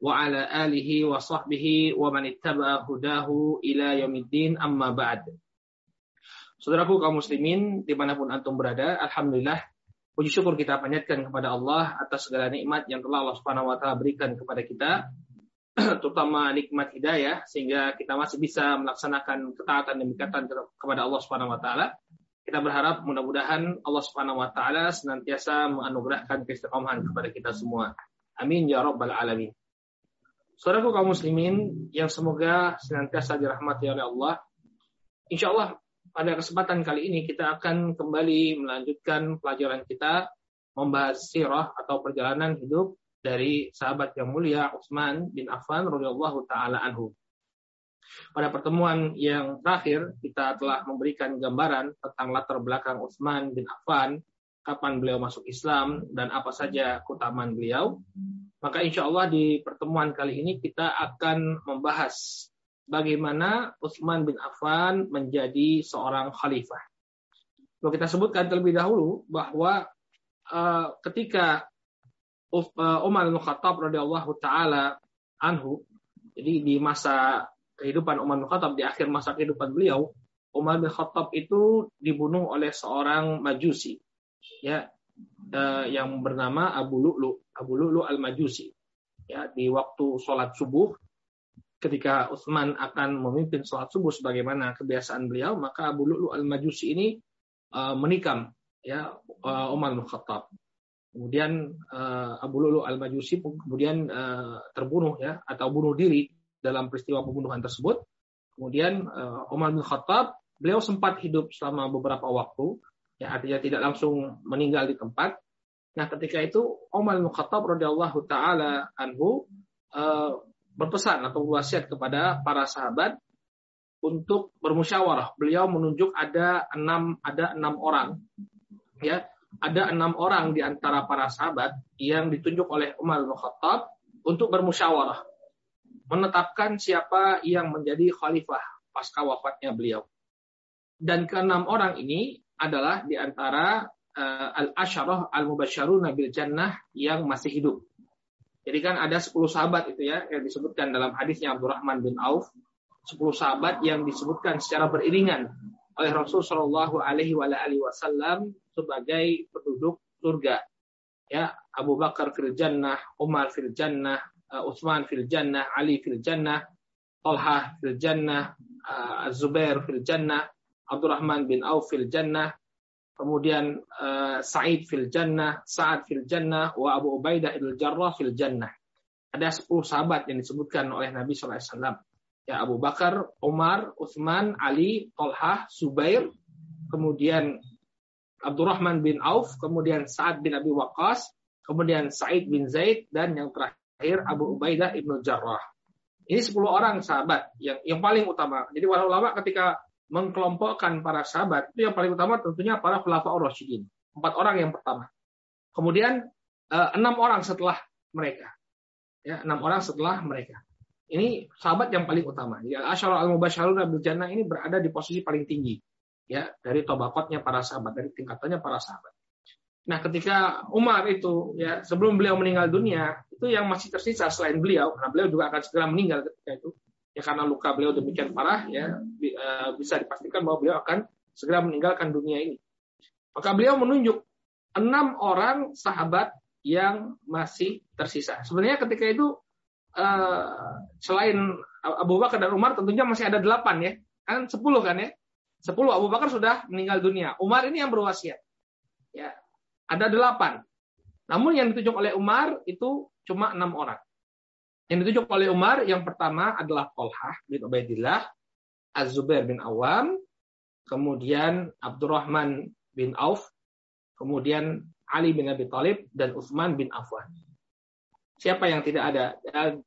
wa ala alihi wa sahbihi wa man ittaba hudahu ila yaumiddin amma ba'd. Saudaraku kaum muslimin di mana pun antum berada, Alhamdulillah puji syukur kita panjatkan kepada Allah atas segala nikmat yang telah Allah Subhanahu wa taala berikan kepada kita, terutama nikmat hidayah sehingga kita masih bisa melaksanakan ketaatan demi ketaatan kepada Allah Subhanahu wa taala. Kita berharap mudah-mudahan Allah Subhanahu wa taala senantiasa menganugerahkan keistiqomahan kepada kita semua. Amin ya rabbal alamin. Saudaraku kaum muslimin yang semoga senantiasa dirahmati oleh Allah. Insya Allah pada kesempatan kali ini kita akan kembali melanjutkan pelajaran kita membahas sirah atau perjalanan hidup dari sahabat yang mulia Utsman bin Affan radhiyallahu taala anhu. Pada pertemuan yang terakhir kita telah memberikan gambaran tentang latar belakang Utsman bin Affan, kapan beliau masuk Islam dan apa saja keutamaan beliau. Maka insya Allah di pertemuan kali ini kita akan membahas bagaimana Utsman bin Affan menjadi seorang khalifah. Kalau kita sebutkan terlebih dahulu bahwa uh, ketika uh, Umar bin Khattab radhiyallahu taala anhu, jadi di masa kehidupan Umar bin Khattab di akhir masa kehidupan beliau, Umar bin Khattab itu dibunuh oleh seorang majusi, ya uh, yang bernama Abu Lu'lu, Abu Lu'lu al-Majusi. Ya, di waktu sholat subuh, ketika Utsman akan memimpin sholat subuh sebagaimana kebiasaan beliau, maka Abu Lu'lu al-Majusi ini uh, menikam ya uh, Umar bin Khattab. Kemudian uh, Abu Lu'lu al-Majusi kemudian uh, terbunuh ya atau bunuh diri dalam peristiwa pembunuhan tersebut. Kemudian uh, Umar bin Khattab beliau sempat hidup selama beberapa waktu ya artinya tidak langsung meninggal di tempat. Nah, ketika itu Umar bin Khattab radhiyallahu taala anhu uh, berpesan atau wasiat kepada para sahabat untuk bermusyawarah. Beliau menunjuk ada enam ada enam orang, ya ada enam orang di antara para sahabat yang ditunjuk oleh Umar bin Khattab untuk bermusyawarah, menetapkan siapa yang menjadi khalifah pasca wafatnya beliau. Dan keenam orang ini adalah di antara uh, al-asyarah al-mubasyarun bil jannah yang masih hidup. Jadi kan ada 10 sahabat itu ya yang disebutkan dalam hadisnya Abdurrahman bin Auf, 10 sahabat yang disebutkan secara beriringan oleh Rasul Shallallahu alaihi wasallam sebagai penduduk surga. Ya, Abu Bakar fil jannah, Umar fil jannah, uh, Utsman fil jannah, Ali fil jannah, Talha fil jannah, uh, Zubair fil jannah, Abdurrahman bin Auf fil jannah, kemudian uh, Sa'id fil jannah, Sa'ad fil jannah, wa Abu Ubaidah il Jarrah fil jannah. Ada 10 sahabat yang disebutkan oleh Nabi SAW. Ya Abu Bakar, Umar, Uthman, Ali, Tolhah, Subair, kemudian Abdurrahman bin Auf, kemudian Sa'ad bin Abi Waqqas, kemudian Sa'id bin Zaid, dan yang terakhir Abu Ubaidah ibnu Jarrah. Ini 10 orang sahabat yang yang paling utama. Jadi ulama ketika mengkelompokkan para sahabat itu yang paling utama tentunya para khulafa rasyidin. Empat orang yang pertama. Kemudian eh, enam orang setelah mereka. Ya enam orang setelah mereka. Ini sahabat yang paling utama. Ya asyara al mubasyarun bil jannah ini berada di posisi paling tinggi. Ya dari tobakotnya para sahabat dari tingkatannya para sahabat. Nah ketika Umar itu ya sebelum beliau meninggal dunia itu yang masih tersisa selain beliau karena beliau juga akan segera meninggal ketika itu ya karena luka beliau demikian parah ya eh, bisa dipastikan bahwa beliau akan segera meninggalkan dunia ini. Maka beliau menunjuk enam orang sahabat yang masih tersisa. Sebenarnya ketika itu eh, selain Abu Bakar dan Umar tentunya masih ada delapan ya, kan sepuluh kan ya, sepuluh Abu Bakar sudah meninggal dunia. Umar ini yang berwasiat, ya ada delapan. Namun yang ditunjuk oleh Umar itu cuma enam orang. Yang ditunjuk oleh Umar yang pertama adalah Tolhah bin Ubaidillah, Az-Zubair bin Awam, kemudian Abdurrahman bin Auf, kemudian Ali bin Abi Thalib dan Utsman bin Affan. Siapa yang tidak ada dan,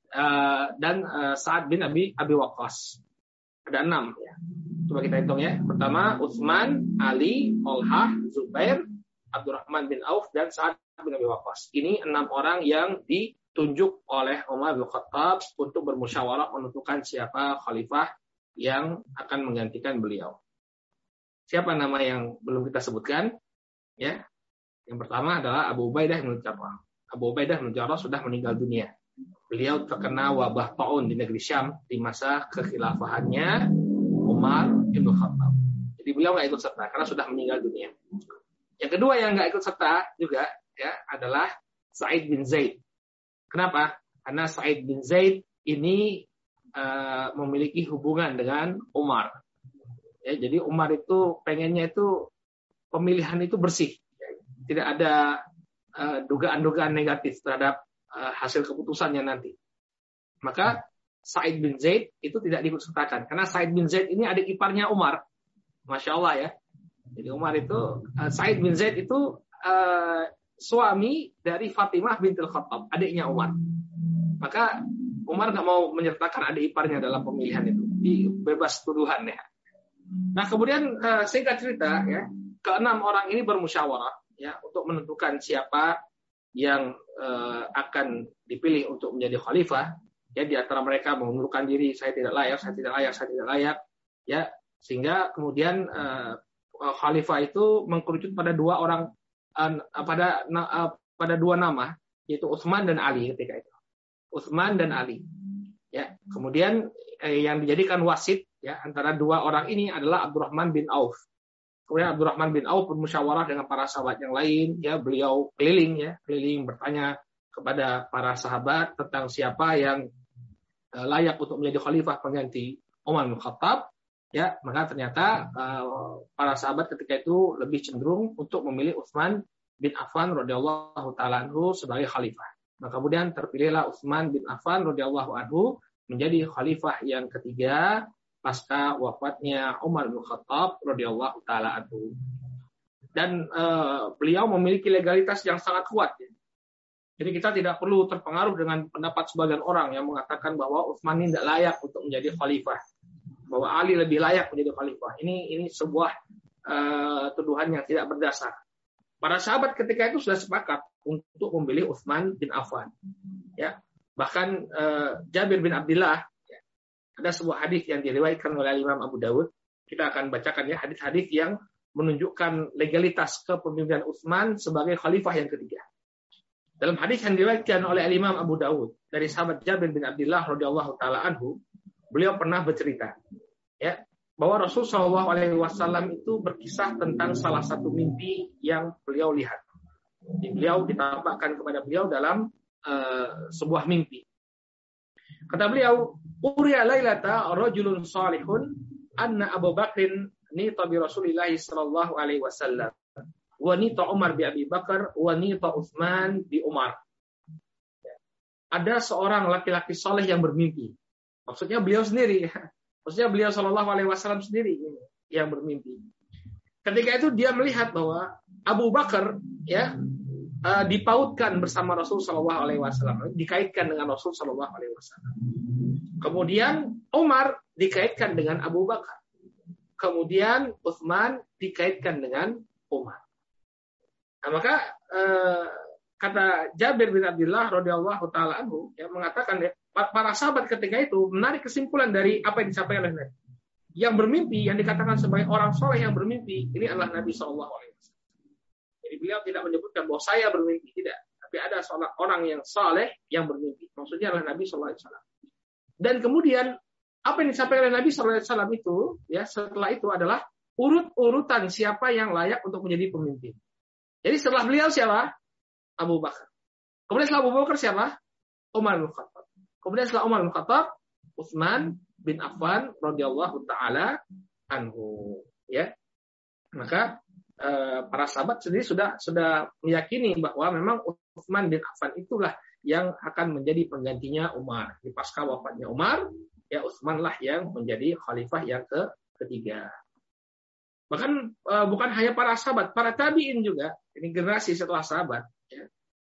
dan uh, Sa'ad bin Abi Abi Waqqas. Ada enam ya. Coba kita hitung ya. Pertama Utsman, Ali, Olhah, Zubair, Abdurrahman bin Auf dan Sa'ad bin Abi Waqqas. Ini enam orang yang ditunjuk oleh Umar bin Khattab untuk bermusyawarah menentukan siapa khalifah yang akan menggantikan beliau. Siapa nama yang belum kita sebutkan? Ya. Yang pertama adalah Abu Ubaidah bin Jarrah. Abu Ubaidah bin Jarrah sudah meninggal dunia. Beliau terkena wabah taun di negeri Syam di masa kekhilafahannya Umar bin Khattab. Jadi beliau nggak ikut serta karena sudah meninggal dunia. Yang kedua yang nggak ikut serta juga ya adalah Said bin Zaid. Kenapa? Karena Said bin Zaid ini uh, memiliki hubungan dengan Umar. Ya, jadi Umar itu pengennya itu pemilihan itu bersih, tidak ada uh, dugaan-dugaan negatif terhadap uh, hasil keputusannya nanti. Maka Said bin Zaid itu tidak diikutsertakan karena Said bin Zaid ini adik iparnya Umar. Masya Allah ya. Jadi Umar itu uh, Said bin Zaid itu suami dari Fatimah bintil Khattab, adiknya Umar. Maka Umar nggak mau menyertakan adik iparnya dalam pemilihan itu, di bebas tuduhan ya. Nah kemudian uh, singkat cerita ya, keenam orang ini bermusyawarah ya untuk menentukan siapa yang uh, akan dipilih untuk menjadi khalifah ya di antara mereka mengundurkan diri saya tidak layak saya tidak layak saya tidak layak ya sehingga kemudian uh, khalifah itu mengkerucut pada dua orang pada pada dua nama yaitu Utsman dan Ali ketika itu. Utsman dan Ali. Ya kemudian eh, yang dijadikan wasit ya antara dua orang ini adalah Abdurrahman bin Auf. Kemudian Abdurrahman bin Auf bermusyawarah dengan para sahabat yang lain ya beliau keliling ya keliling bertanya kepada para sahabat tentang siapa yang Eh, layak untuk menjadi khalifah pengganti Umar bin Khattab, ya maka ternyata uh, para sahabat ketika itu lebih cenderung untuk memilih Utsman bin Affan radhiyallahu taala anhu sebagai khalifah. Maka kemudian terpilihlah Utsman bin Affan radhiyallahu anhu menjadi khalifah yang ketiga pasca wafatnya Umar bin Khattab radhiyallahu taala anhu. Dan uh, beliau memiliki legalitas yang sangat kuat ya. Jadi kita tidak perlu terpengaruh dengan pendapat sebagian orang yang mengatakan bahwa Utsman tidak layak untuk menjadi khalifah, bahwa Ali lebih layak menjadi khalifah. Ini ini sebuah uh, tuduhan yang tidak berdasar. Para sahabat ketika itu sudah sepakat untuk memilih Utsman bin Affan. Ya, bahkan uh, Jabir bin Abdullah ya, ada sebuah hadis yang diriwayatkan oleh Imam Abu Dawud. Kita akan bacakan ya hadis-hadis yang menunjukkan legalitas kepemimpinan Utsman sebagai khalifah yang ketiga. Dalam hadis yang diriwayatkan oleh Imam Abu Dawud dari sahabat Jabir bin Abdullah radhiyallahu taala anhu, beliau pernah bercerita ya bahwa Rasul Shallallahu alaihi wasallam itu berkisah tentang salah satu mimpi yang beliau lihat. Jadi beliau ditampakkan kepada beliau dalam uh, sebuah mimpi. Kata beliau, "Uriya lailata rajulun salihun anna Abu Bakrin nita bi Rasulillah sallallahu alaihi wasallam." wanita Umar bi Abi Bakar, wanita Utsman bi Umar. Ada seorang laki-laki soleh yang bermimpi. Maksudnya beliau sendiri. Maksudnya beliau Shallallahu Alaihi Wasallam sendiri yang bermimpi. Ketika itu dia melihat bahwa Abu Bakar ya uh, dipautkan bersama Rasul Shallallahu Alaihi Wasallam, dikaitkan dengan Rasul Shallallahu Alaihi Wasallam. Kemudian Umar dikaitkan dengan Abu Bakar. Kemudian Utsman dikaitkan dengan Umar. Nah, maka eh, kata Jabir bin Abdullah radhiyallahu taala anhu yang mengatakan ya, para sahabat ketika itu menarik kesimpulan dari apa yang disampaikan oleh Nabi. Yang bermimpi, yang dikatakan sebagai orang soleh yang bermimpi, ini adalah Nabi Shallallahu Alaihi Wasallam. Jadi beliau tidak menyebutkan bahwa saya bermimpi, tidak. Tapi ada seorang orang yang soleh yang bermimpi. Maksudnya adalah Nabi Shallallahu Alaihi Wasallam. Dan kemudian apa yang disampaikan oleh Nabi Shallallahu Alaihi Wasallam itu, ya setelah itu adalah urut-urutan siapa yang layak untuk menjadi pemimpin. Jadi setelah beliau siapa? Abu Bakar. Kemudian setelah Abu Bakar siapa? Umar bin Khattab. Kemudian setelah Umar bin Khattab, Utsman bin Affan radhiyallahu taala anhu. Ya. Maka eh, para sahabat sendiri sudah sudah meyakini bahwa memang Utsman bin Affan itulah yang akan menjadi penggantinya Umar. Di pasca wafatnya Umar, ya Utsman lah yang menjadi khalifah yang ke ketiga. Bahkan uh, bukan hanya para sahabat, para tabiin juga. Ini generasi setelah sahabat.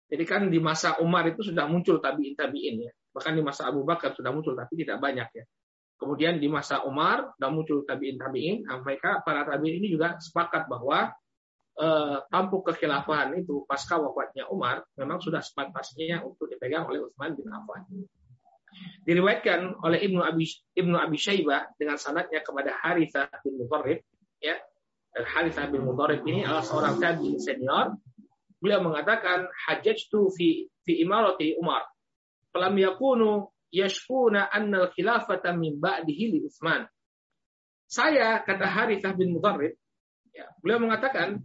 Jadi kan di masa Umar itu sudah muncul tabiin tabiin ya. Bahkan di masa Abu Bakar sudah muncul tapi tidak banyak ya. Kemudian di masa Umar dan muncul tabiin tabiin, mereka para tabiin ini juga sepakat bahwa eh, tampuk kekhilafahan itu pasca wafatnya Umar memang sudah sepantasnya untuk dipegang oleh Utsman bin Affan. Diriwayatkan oleh Ibnu Abi Ibnu Abi Syaibah dengan sanadnya kepada Harithah bin Mutarrib ya. Harithah bin Mutarrib ini adalah seorang tabi'in senior. Beliau mengatakan hajjatu fi fi imarati Umar. Falam yakunu yashkuna anna al-khilafata min ba'dihi li Utsman. Saya kata Harithah bin Mudarrib, ya, beliau mengatakan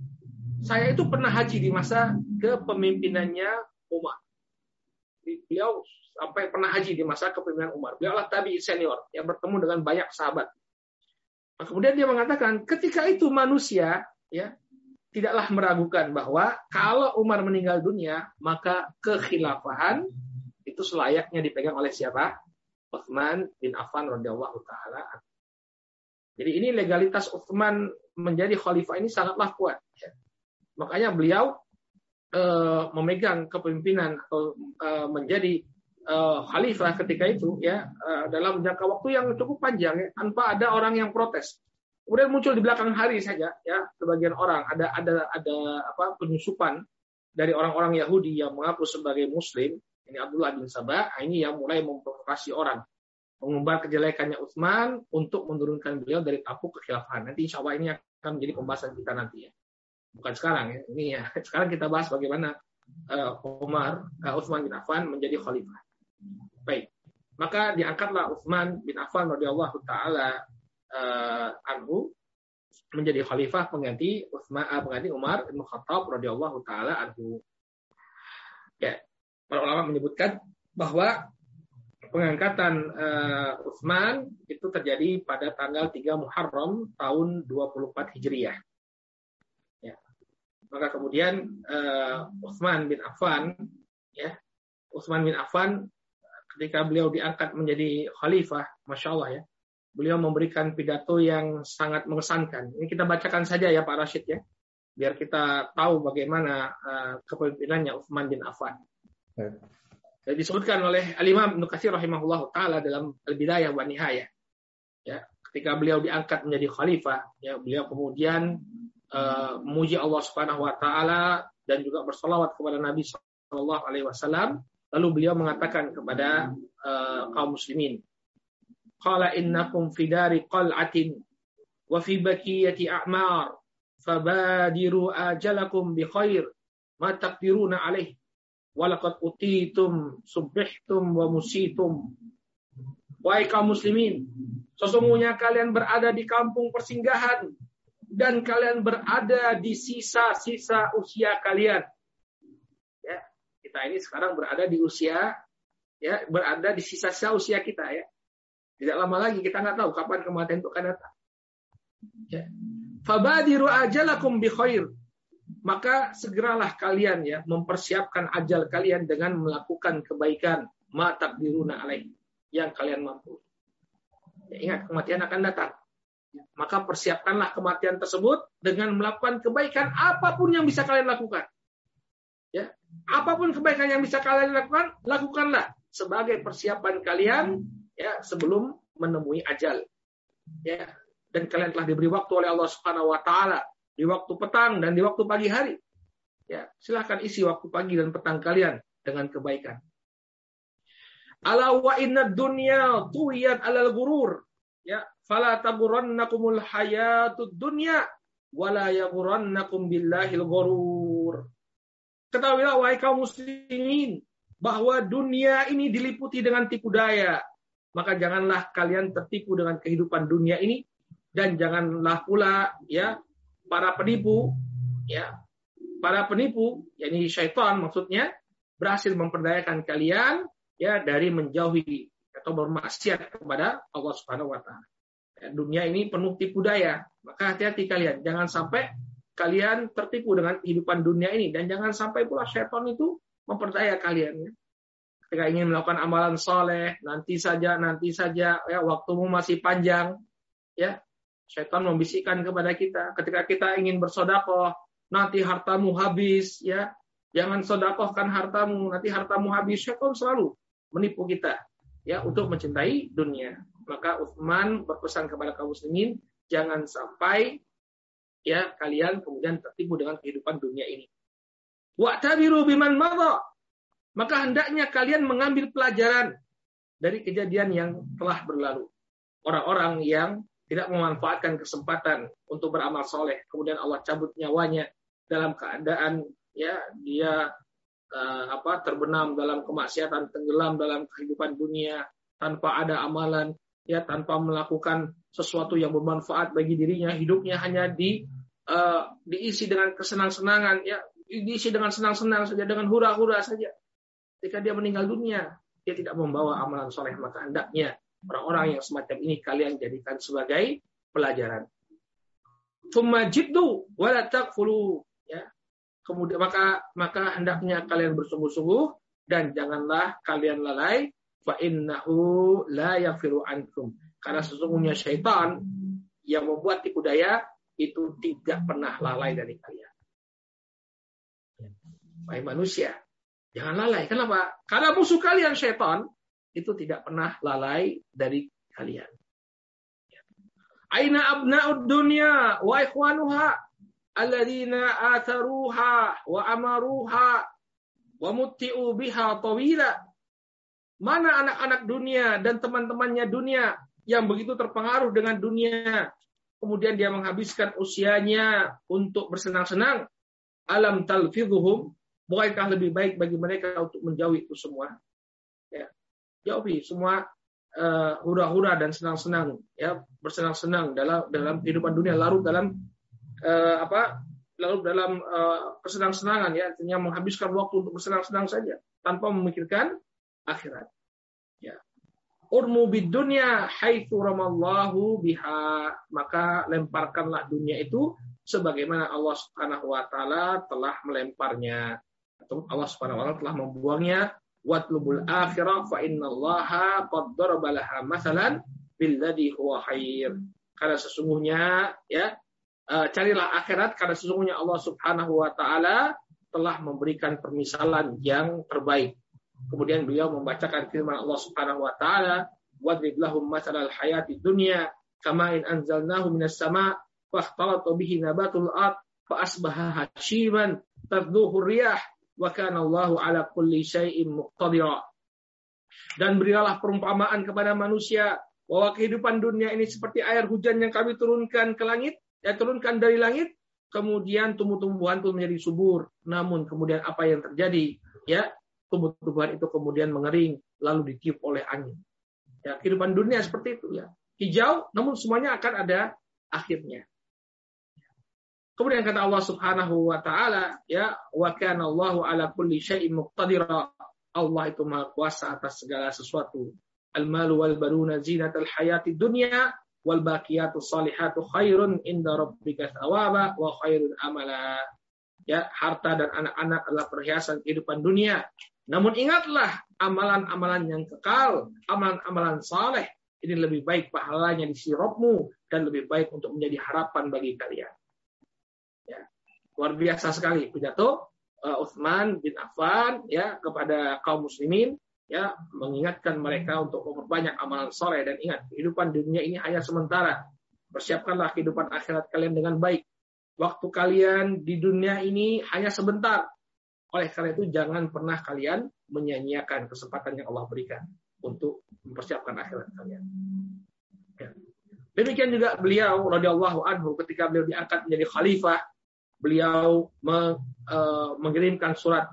saya itu pernah haji di masa kepemimpinannya Umar. Beliau sampai pernah haji di masa kepemimpinan Umar. Beliau adalah tabi senior yang bertemu dengan banyak sahabat. Nah, kemudian dia mengatakan ketika itu manusia ya tidaklah meragukan bahwa kalau Umar meninggal dunia maka kekhilafahan itu selayaknya dipegang oleh siapa? Utsman bin Affan radhiyallahu taala. Jadi ini legalitas Utsman menjadi khalifah ini sangatlah kuat. Ya. Makanya beliau e, memegang kepemimpinan atau e, menjadi e, khalifah ketika itu ya dalam jangka waktu yang cukup panjang ya, tanpa ada orang yang protes. Kemudian muncul di belakang hari saja ya sebagian orang ada ada ada apa penyusupan dari orang-orang Yahudi yang mengaku sebagai Muslim ini Abdullah bin Sabah, nah, ini yang mulai memprovokasi orang. Mengumbar kejelekannya Utsman untuk menurunkan beliau dari tampuk kekhilafahan. Nanti insya Allah ini akan menjadi pembahasan kita nanti ya. Bukan sekarang ya. Ini ya. Sekarang kita bahas bagaimana uh, Umar, uh, Utsman bin Affan menjadi khalifah. Baik. Maka diangkatlah Utsman bin Affan radhiyallahu taala uh, anhu menjadi khalifah pengganti Utsman uh, pengganti Umar bin Khattab radhiyallahu taala anhu. Ya, para ulama menyebutkan bahwa pengangkatan uh, Utsman itu terjadi pada tanggal 3 Muharram tahun 24 Hijriah. Ya. Maka kemudian uh, Utsman bin Affan ya, Utsman bin Affan ketika beliau diangkat menjadi khalifah, masya Allah ya, beliau memberikan pidato yang sangat mengesankan. Ini kita bacakan saja ya Pak Rashid ya, biar kita tahu bagaimana uh, kepemimpinannya Utsman bin Affan. Dan disebutkan oleh Al-Imam Ibnu Katsir rahimahullah taala dalam Al-Bidayah wa Nihayah. Ya, ketika beliau diangkat menjadi khalifah, ya, beliau kemudian uh, memuji Allah Subhanahu wa taala dan juga bersolawat kepada Nabi Shallallahu alaihi wasallam. Lalu beliau mengatakan kepada uh, kaum muslimin, "Qala innakum fi dari qal'atin wa fi bakiyati a'mar, fabadiru ajalakum bi khair ma taqdiruna alaihi." Walakad utitum subihtum wa musitum. Wahai kaum muslimin, sesungguhnya kalian berada di kampung persinggahan dan kalian berada di sisa-sisa usia kalian. Ya, kita ini sekarang berada di usia ya, berada di sisa-sisa usia kita ya. Tidak lama lagi kita nggak tahu kapan kematian itu akan datang. Ya. Fabadiru ajalakum bi khair maka segeralah kalian ya mempersiapkan ajal kalian dengan melakukan kebaikan mata diruna alaih yang kalian mampu. Ya, ingat kematian akan datang. Maka persiapkanlah kematian tersebut dengan melakukan kebaikan apa pun yang bisa kalian lakukan. Ya, apa pun kebaikan yang bisa kalian lakukan, lakukanlah sebagai persiapan kalian ya sebelum menemui ajal. Ya, dan kalian telah diberi waktu oleh Allah Subhanahu wa taala di waktu petang dan di waktu pagi hari. Ya, silahkan isi waktu pagi dan petang kalian dengan kebaikan. Ala wa inna dunya alal gurur. Ya, fala taburannakumul hayatud dunya wala yaghurrannakum billahil ghurur. Ketahuilah wahai kaum muslimin bahwa dunia ini diliputi dengan tipu daya. Maka janganlah kalian tertipu dengan kehidupan dunia ini dan janganlah pula ya para penipu ya para penipu yakni syaitan maksudnya berhasil memperdayakan kalian ya dari menjauhi atau bermaksiat kepada Allah Subhanahu wa taala. Ya, dunia ini penuh tipu daya, maka hati-hati kalian jangan sampai kalian tertipu dengan kehidupan dunia ini dan jangan sampai pula syaitan itu memperdaya kalian ya. Ketika ingin melakukan amalan soleh, nanti saja, nanti saja, ya waktumu masih panjang, ya Syaitan membisikkan kepada kita ketika kita ingin bersodakoh, nanti hartamu habis, ya. Jangan sodakohkan hartamu, nanti hartamu habis. Syaitan selalu menipu kita, ya, untuk mencintai dunia. Maka Utsman berpesan kepada kaum muslimin, jangan sampai ya kalian kemudian tertipu dengan kehidupan dunia ini. Wa'tabiru biman madha. Maka hendaknya kalian mengambil pelajaran dari kejadian yang telah berlalu. Orang-orang yang tidak memanfaatkan kesempatan untuk beramal soleh, kemudian Allah cabut nyawanya dalam keadaan ya dia uh, apa terbenam dalam kemaksiatan, tenggelam dalam kehidupan dunia tanpa ada amalan, ya tanpa melakukan sesuatu yang bermanfaat bagi dirinya, hidupnya hanya di uh, diisi dengan kesenang-senangan, ya diisi dengan senang-senang saja, dengan hura-hura saja. Ketika dia meninggal dunia, dia tidak membawa amalan soleh, maka hendaknya orang-orang yang semacam ini kalian jadikan sebagai pelajaran. Thumma jiddu wala takfulu ya. Kemudian maka maka hendaknya kalian bersungguh-sungguh dan janganlah kalian lalai fa innahu la yafiru ankum. Karena sesungguhnya syaitan yang membuat tipu daya itu tidak pernah lalai dari kalian. Baik manusia, jangan lalai. Kenapa? Karena musuh kalian syaitan itu tidak pernah lalai dari kalian. Aina abna'ud dunya wa ikhwanuha alladzina atharuha wa amaruha wa mutti'u biha tawila. Mana anak-anak dunia dan teman-temannya dunia yang begitu terpengaruh dengan dunia, kemudian dia menghabiskan usianya untuk bersenang-senang, alam talfidhuhum, bukankah lebih baik bagi mereka untuk menjauhi itu semua? Ya. Jauhi semua uh, hura-hura dan senang-senang ya. Bersenang-senang dalam dalam kehidupan dunia larut dalam uh, apa lalu dalam uh, kesenang-senangan ya. Artinya menghabiskan waktu untuk bersenang-senang saja tanpa memikirkan akhirat. Ya. Urmu bid dunya haitsu ramallahu biha. Maka lemparkanlah dunia itu sebagaimana Allah Subhanahu wa taala telah melemparnya atau Allah Subhanahu wa taala telah membuangnya watlubul akhirah fa innallaha qad darabalaha masalan billadhi huwa khair. Karena sesungguhnya ya uh, carilah akhirat karena sesungguhnya Allah Subhanahu wa taala telah memberikan permisalan yang terbaik. Kemudian beliau membacakan firman Allah Subhanahu wa taala, "Wadrib lahum masalal hayati dunya kama in anzalnahu minas sama' fakhtalata bihi nabatul ard fa asbaha hashiman tadhuhu riyah wa kana Allahu ala kulli syai'in muqtadira. Dan berilah perumpamaan kepada manusia bahwa kehidupan dunia ini seperti air hujan yang kami turunkan ke langit, ya turunkan dari langit, kemudian tumbuh-tumbuhan itu menjadi subur. Namun kemudian apa yang terjadi? Ya, tumbuh-tumbuhan itu kemudian mengering lalu ditiup oleh angin. Ya, kehidupan dunia seperti itu ya. Hijau, namun semuanya akan ada akhirnya. Kemudian kata Allah Subhanahu wa taala, ya, wa kana Allahu ala kulli syai'in muqtadira. Allah itu Maha Kuasa atas segala sesuatu. Al-malu wal baruna zinatal hayati dunya wal baqiyatu salihatu khairun inda rabbika thawaba wa khairun amala. Ya, harta dan anak-anak adalah perhiasan kehidupan dunia. Namun ingatlah amalan-amalan yang kekal, amalan-amalan saleh ini lebih baik pahalanya di sisi dan lebih baik untuk menjadi harapan bagi kalian. Luar biasa sekali pidato uh, Uthman bin Affan ya kepada kaum muslimin ya mengingatkan mereka untuk memperbanyak amalan soleh dan ingat kehidupan dunia ini hanya sementara. Persiapkanlah kehidupan akhirat kalian dengan baik. Waktu kalian di dunia ini hanya sebentar. Oleh karena itu jangan pernah kalian menyanyiakan kesempatan yang Allah berikan untuk mempersiapkan akhirat kalian. Ya. Demikian juga beliau radhiyallahu anhu ketika beliau diangkat menjadi khalifah beliau meng, uh, mengirimkan surat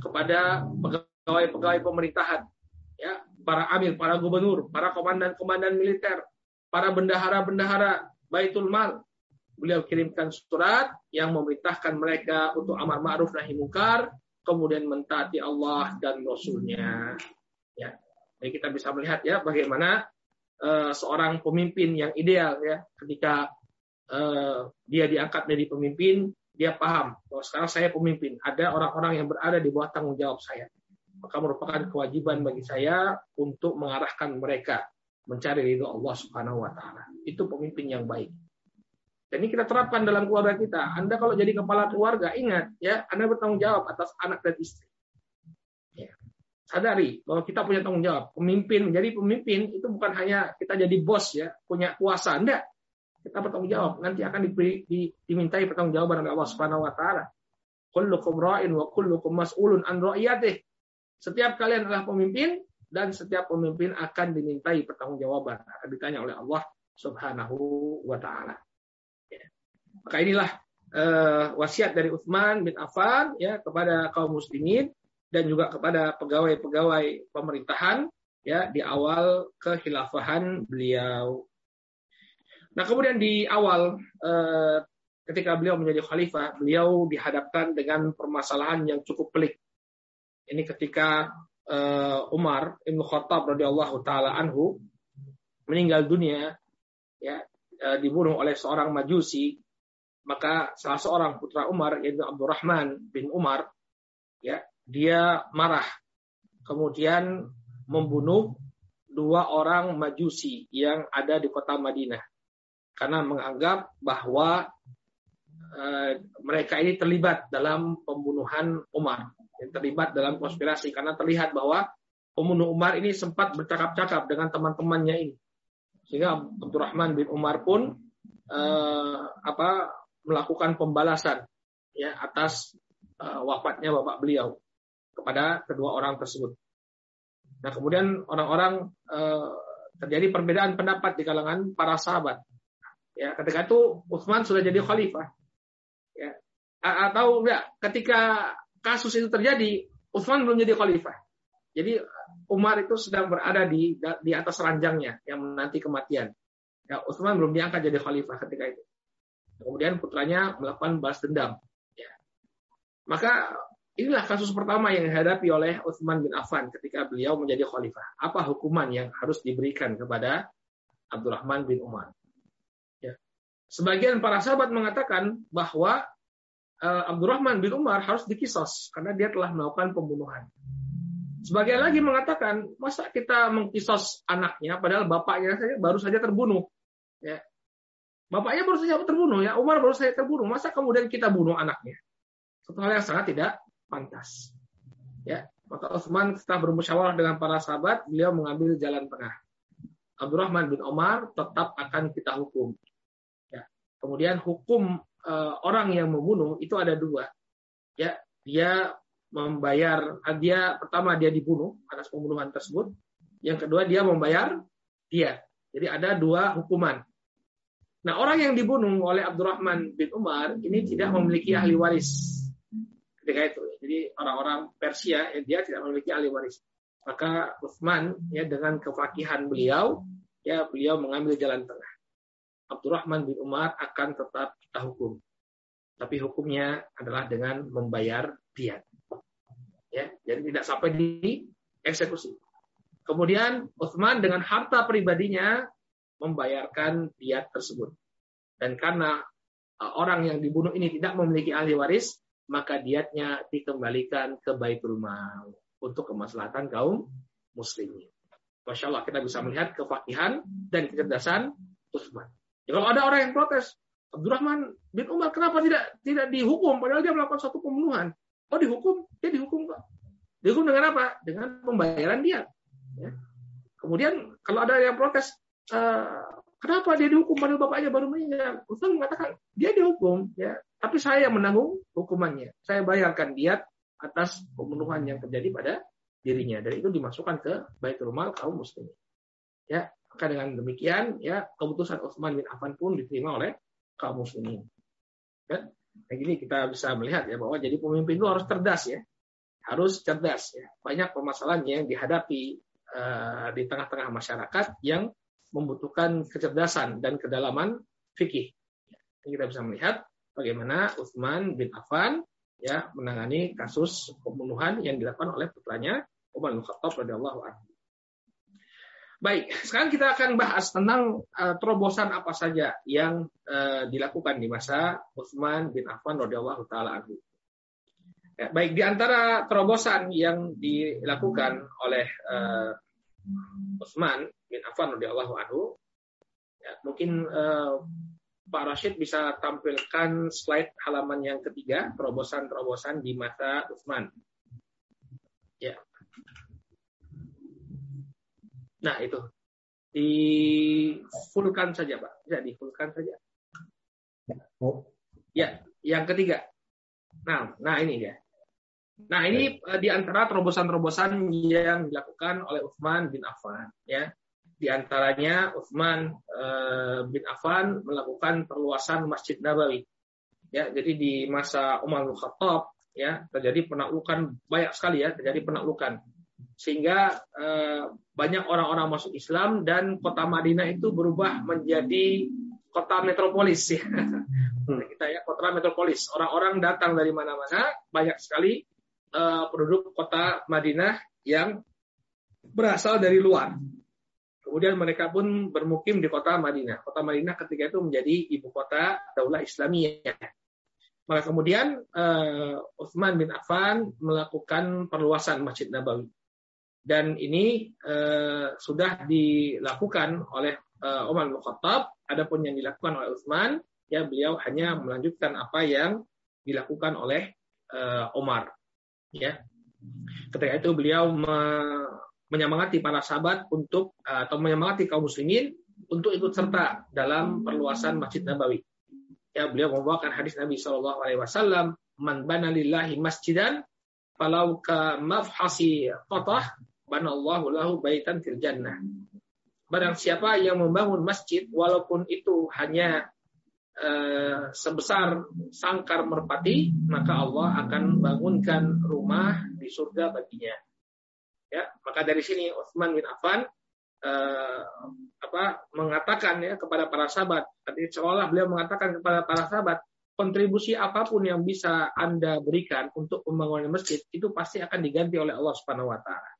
kepada pegawai-pegawai pemerintahan, ya, para amir, para gubernur, para komandan-komandan militer, para bendahara-bendahara Baitul Mal. Beliau kirimkan surat yang memerintahkan mereka untuk amar ma'ruf nahi mungkar, kemudian mentaati Allah dan Rasulnya. Ya. Jadi kita bisa melihat ya bagaimana uh, seorang pemimpin yang ideal ya ketika uh, dia diangkat menjadi pemimpin dia paham bahwa sekarang saya pemimpin, ada orang-orang yang berada di bawah tanggung jawab saya. Maka merupakan kewajiban bagi saya untuk mengarahkan mereka mencari ridho Allah Subhanahu wa taala. Itu pemimpin yang baik. Dan ini kita terapkan dalam keluarga kita. Anda kalau jadi kepala keluarga, ingat ya, Anda bertanggung jawab atas anak dan istri. Ya. sadari bahwa kita punya tanggung jawab. Pemimpin menjadi pemimpin itu bukan hanya kita jadi bos ya, punya kuasa, enggak. Kita bertanggung jawab. Nanti akan diberi, di, dimintai pertanggungjawaban oleh Allah Subhanahu wa taala. Kullukum ra'in wa kullukum mas'ulun an ra'iyatih. Setiap kalian adalah pemimpin dan setiap pemimpin akan dimintai pertanggungjawaban, akan ditanya oleh Allah Subhanahu wa taala. Ya. Maka inilah uh, wasiat dari Utsman bin Affan ya kepada kaum muslimin dan juga kepada pegawai-pegawai pemerintahan ya di awal kekhilafahan beliau. Nah, kemudian di awal eh, ketika beliau menjadi khalifah, beliau dihadapkan dengan permasalahan yang cukup pelik. Ini ketika eh, Umar Ibn Khattab radhiyallahu taala anhu meninggal dunia ya eh, dibunuh oleh seorang majusi, maka salah seorang putra Umar yaitu Abdurrahman bin Umar ya, dia marah. Kemudian membunuh dua orang majusi yang ada di kota Madinah karena menganggap bahwa uh, mereka ini terlibat dalam pembunuhan Umar, terlibat dalam konspirasi. Karena terlihat bahwa pembunuh Umar ini sempat bercakap-cakap dengan teman-temannya ini, sehingga Abdurrahman bin Umar pun uh, apa melakukan pembalasan ya atas uh, wafatnya bapak beliau kepada kedua orang tersebut. Nah kemudian orang-orang uh, terjadi perbedaan pendapat di kalangan para sahabat Ya, ketika itu Utsman sudah jadi khalifah. Ya. Atau enggak, ketika kasus itu terjadi, Utsman belum jadi khalifah. Jadi Umar itu sedang berada di di atas ranjangnya yang menanti kematian. Ya, Utsman belum diangkat jadi khalifah ketika itu. Kemudian putranya melakukan balas dendam. Ya. Maka inilah kasus pertama yang dihadapi oleh Utsman bin Affan ketika beliau menjadi khalifah. Apa hukuman yang harus diberikan kepada Abdurrahman bin Umar? Sebagian para sahabat mengatakan bahwa uh, Abdurrahman bin Umar harus dikisos karena dia telah melakukan pembunuhan. Sebagian lagi mengatakan, masa kita mengkisos anaknya padahal bapaknya saja baru saja terbunuh. Ya. Bapaknya baru saja terbunuh ya, Umar baru saja terbunuh. Masa kemudian kita bunuh anaknya? Satu hal yang sangat tidak pantas. Ya, maka Utsman setelah bermusyawarah dengan para sahabat, beliau mengambil jalan tengah. Abdurrahman bin Umar tetap akan kita hukum. Kemudian hukum uh, orang yang membunuh itu ada dua. Ya, dia membayar dia pertama dia dibunuh atas pembunuhan tersebut. Yang kedua dia membayar dia. Jadi ada dua hukuman. Nah, orang yang dibunuh oleh Abdurrahman bin Umar ini tidak memiliki ahli waris. Ketika itu. Jadi orang-orang Persia ya, dia tidak memiliki ahli waris. Maka Uthman ya dengan kefakihan beliau ya beliau mengambil jalan tengah. Abdurrahman bin Umar akan tetap kita hukum. Tapi hukumnya adalah dengan membayar diat. Ya, jadi tidak sampai di eksekusi. Kemudian Uthman dengan harta pribadinya membayarkan diat tersebut. Dan karena uh, orang yang dibunuh ini tidak memiliki ahli waris, maka diatnya dikembalikan ke Baitul Mal untuk kemaslahatan kaum muslimin. Masya Allah kita bisa melihat kefakihan dan kecerdasan Uthman. Ya, kalau ada orang yang protes, Abdurrahman bin Umar kenapa tidak tidak dihukum padahal dia melakukan suatu pembunuhan? Oh dihukum, dia dihukum kok. Dihukum dengan apa? Dengan pembayaran dia. Ya. Kemudian kalau ada yang protes, uh, kenapa dia dihukum padahal bapaknya baru meninggal? Ustaz mengatakan dia dihukum, ya. Tapi saya menanggung hukumannya. Saya bayarkan dia atas pembunuhan yang terjadi pada dirinya dan itu dimasukkan ke Baitul Mal kaum muslimin. Ya, maka dengan demikian ya keputusan Utsman bin Affan pun diterima oleh kaum muslimin. Dan nah gini kita bisa melihat ya bahwa jadi pemimpin itu harus cerdas ya. Harus cerdas ya. Banyak permasalahan yang dihadapi uh, di tengah-tengah masyarakat yang membutuhkan kecerdasan dan kedalaman fikih. Kita bisa melihat bagaimana Utsman bin Affan ya menangani kasus pembunuhan yang dilakukan oleh putranya Umar bin Khattab radhiyallahu anhu. Baik, sekarang kita akan bahas tentang uh, terobosan apa saja yang uh, dilakukan di masa Utsman bin Affan radhiyallahu taala anhu. Ya, baik di antara terobosan yang dilakukan oleh uh, Utsman bin Affan radhiyallahu anhu, ya, mungkin uh, Pak Rashid bisa tampilkan slide halaman yang ketiga, terobosan-terobosan di masa Utsman. Ya. Nah, itu. Di fullkan saja, Pak. Bisa di fullkan saja. Oh. Ya, yang ketiga. Nah, nah ini dia. Nah, ini uh, di antara terobosan-terobosan yang dilakukan oleh Utsman bin Affan, ya. Di antaranya Utsman uh, bin Affan melakukan perluasan Masjid Nabawi. Ya, jadi di masa Umar bin Khattab ya terjadi penaklukan banyak sekali ya terjadi penaklukan sehingga uh, banyak orang-orang masuk Islam dan kota Madinah itu berubah menjadi kota metropolis ya. Kita ya kota metropolis orang-orang datang dari mana-mana banyak sekali uh, penduduk kota Madinah yang berasal dari luar Kemudian mereka pun bermukim di kota Madinah. Kota Madinah ketika itu menjadi ibu kota Daulah Islamiyah. Maka kemudian uh, Utsman bin Affan melakukan perluasan Masjid Nabawi. Dan ini uh, sudah dilakukan oleh uh, Umar bin Khattab. Adapun yang dilakukan oleh Utsman, ya beliau hanya melanjutkan apa yang dilakukan oleh uh, Umar. Ya, ketika itu beliau me menyemangati para sahabat untuk atau menyemangati kaum muslimin untuk ikut serta dalam perluasan Masjid Nabawi. Ya, beliau membawakan hadis Nabi Shallallahu Alaihi Wasallam, "Man bana lillahi masjidan, falau ka mafhasi banallahu lahu baitan fil jannah." Barang siapa yang membangun masjid, walaupun itu hanya eh, sebesar sangkar merpati, maka Allah akan bangunkan rumah di surga baginya. Ya, maka dari sini Utsman bin Affan uh, apa mengatakan ya kepada para sahabat, tadi seolah beliau mengatakan kepada para sahabat, kontribusi apa pun yang bisa Anda berikan untuk pembangunan masjid itu pasti akan diganti oleh Allah Subhanahu wa taala.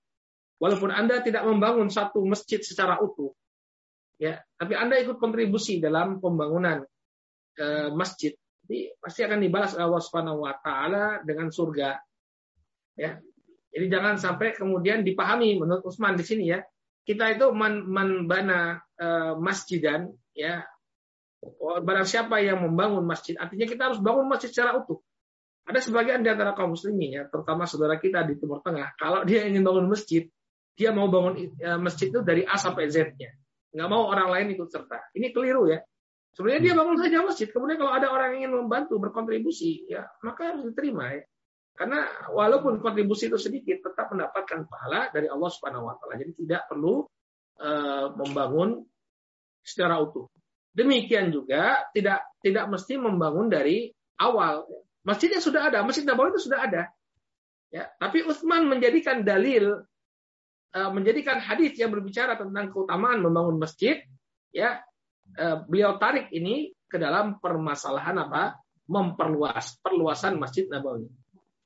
Walaupun Anda tidak membangun satu masjid secara utuh, ya, tapi Anda ikut kontribusi dalam pembangunan uh, masjid, jadi pasti akan dibalas oleh Allah Subhanahu wa taala dengan surga. Ya, jadi jangan sampai kemudian dipahami menurut Usman di sini ya. Kita itu man, man bana uh, masjidan ya. Barang siapa yang membangun masjid, artinya kita harus bangun masjid secara utuh. Ada sebagian di antara kaum muslimin ya, terutama saudara kita di Timur Tengah, kalau dia ingin bangun masjid, dia mau bangun uh, masjid itu dari A sampai Z-nya. Nggak mau orang lain ikut serta. Ini keliru ya. Sebenarnya dia bangun saja masjid. Kemudian kalau ada orang yang ingin membantu berkontribusi, ya maka harus diterima ya. Karena walaupun kontribusi itu sedikit, tetap mendapatkan pahala dari Allah Subhanahu wa taala. Jadi tidak perlu uh, membangun secara utuh. Demikian juga tidak tidak mesti membangun dari awal. Masjidnya sudah ada, Masjid Nabawi itu sudah ada. Ya, tapi Utsman menjadikan dalil menjadikan hadis yang berbicara tentang keutamaan membangun masjid, ya uh, beliau tarik ini ke dalam permasalahan apa? memperluas perluasan Masjid Nabawi.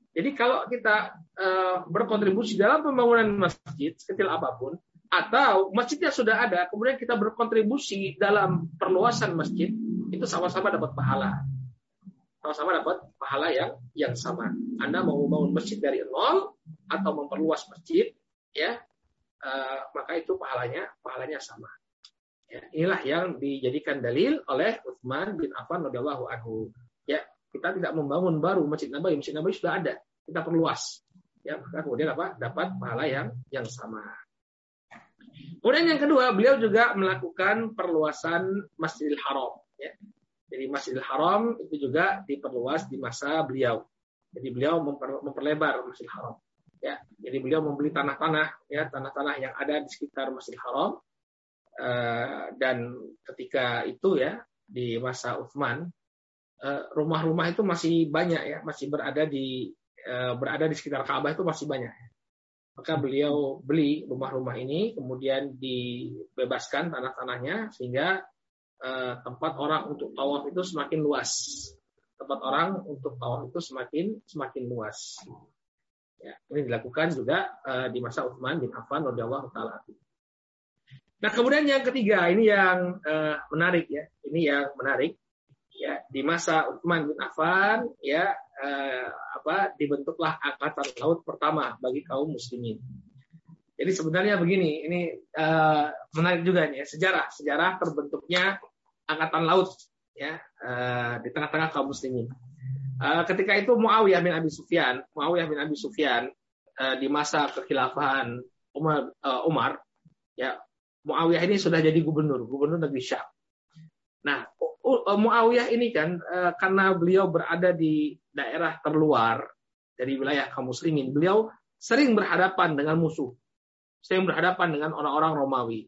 Jadi kalau kita uh, berkontribusi dalam pembangunan masjid sekecil apa pun, atau masjidnya sudah ada, kemudian kita berkontribusi dalam perluasan masjid, itu sama-sama dapat pahala. Sama-sama dapat pahala yang yang sama. Anda mau membangun masjid dari nol atau memperluas masjid, ya, uh, maka itu pahalanya pahalanya sama. Ya, inilah yang dijadikan dalil oleh Utsman bin Affan radhiyallahu anhu. Ya, kita tidak membangun baru Masjid Nabawi, Masjid Nabawi sudah ada, kita perluas. Ya, maka kemudian apa? Dapat pahala yang yang sama. Kemudian yang kedua, beliau juga melakukan perluasan Masjidil Haram. Ya. Jadi Masjidil Haram itu juga diperluas di masa beliau. Jadi beliau memper, memperlebar Masjidil Haram. Ya, jadi beliau membeli tanah-tanah, ya tanah-tanah yang ada di sekitar Masjidil Haram. Uh, dan ketika itu ya di masa Uthman Eh, rumah-rumah itu masih banyak ya, masih berada di eh, berada di sekitar Ka'bah itu masih banyak. Maka beliau beli rumah-rumah ini, kemudian dibebaskan tanah-tanahnya sehingga eh, tempat orang untuk tawaf itu semakin luas. Tempat orang untuk tawaf itu semakin semakin luas. Ya, ini dilakukan juga di masa Utsman bin Affan radhiyallahu taala. Nah, kemudian yang ketiga, ini yang menarik ya. Ini yang menarik ya di masa Utsman bin Affan ya eh, apa dibentuklah angkatan laut pertama bagi kaum muslimin. Jadi sebenarnya begini, ini eh, menarik juga nih ya, sejarah sejarah terbentuknya angkatan laut ya eh, di tengah-tengah kaum muslimin. Eh, ketika itu Muawiyah bin Abi Sufyan, Muawiyah bin Abi Sufyan eh, di masa kekhilafahan Umar, uh, Umar Ya, Muawiyah ini sudah jadi gubernur, gubernur negeri Syam. Nah, Muawiyah ini kan eh, karena beliau berada di daerah terluar dari wilayah kaum muslimin, beliau sering berhadapan dengan musuh, sering berhadapan dengan orang-orang Romawi.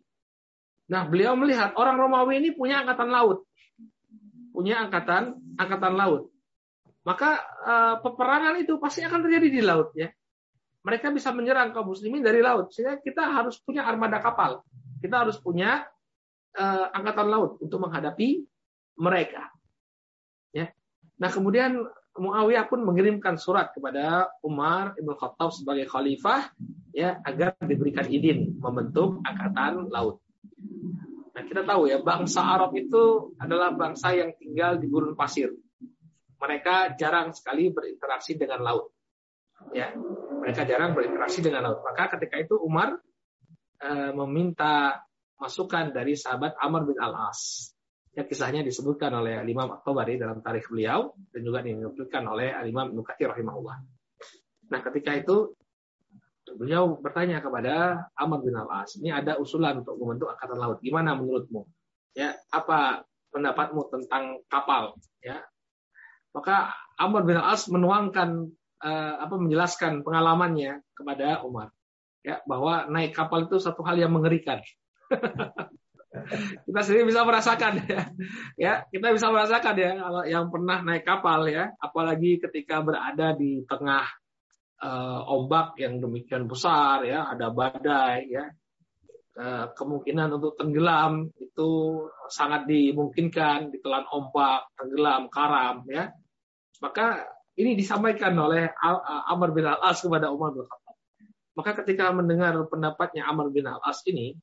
Nah, beliau melihat orang Romawi ini punya angkatan laut, punya angkatan angkatan laut. Maka uh, peperangan itu pasti akan terjadi di laut ya. Mereka bisa menyerang kaum muslimin dari laut. Sehingga kita harus punya armada kapal. Kita harus punya uh, angkatan laut untuk menghadapi mereka. Ya. Nah, kemudian Muawiyah pun mengirimkan surat kepada Umar Ibn Khattab sebagai khalifah ya agar diberikan izin membentuk angkatan laut. Nah, kita tahu ya bangsa Arab itu adalah bangsa yang tinggal di gurun pasir. Mereka jarang sekali berinteraksi dengan laut. Ya, mereka jarang berinteraksi dengan laut. Maka ketika itu Umar e, meminta masukan dari sahabat Amr bin Al-As. Ya, kisahnya disebutkan oleh Imam At-Tabari dalam tarikh beliau dan juga dinukilkan oleh Imam Nukati rahimahullah. Nah, ketika itu beliau bertanya kepada Amr bin Al-As, ini ada usulan untuk membentuk angkatan laut. Gimana menurutmu? Ya, apa pendapatmu tentang kapal? Ya, maka Amr bin Al-As menuangkan uh, apa menjelaskan pengalamannya kepada Umar. Ya bahwa naik kapal itu satu hal yang mengerikan. Kita sendiri bisa merasakan ya. ya kita bisa merasakan ya kalau yang pernah naik kapal ya. Apalagi ketika berada di tengah uh, ombak yang demikian besar ya. Ada badai ya. Uh, kemungkinan untuk tenggelam itu sangat dimungkinkan ditelan ombak tenggelam karam ya maka ini disampaikan oleh Amr bin Al-As kepada Umar bin Khattab maka ketika mendengar pendapatnya Amr bin Al-As ini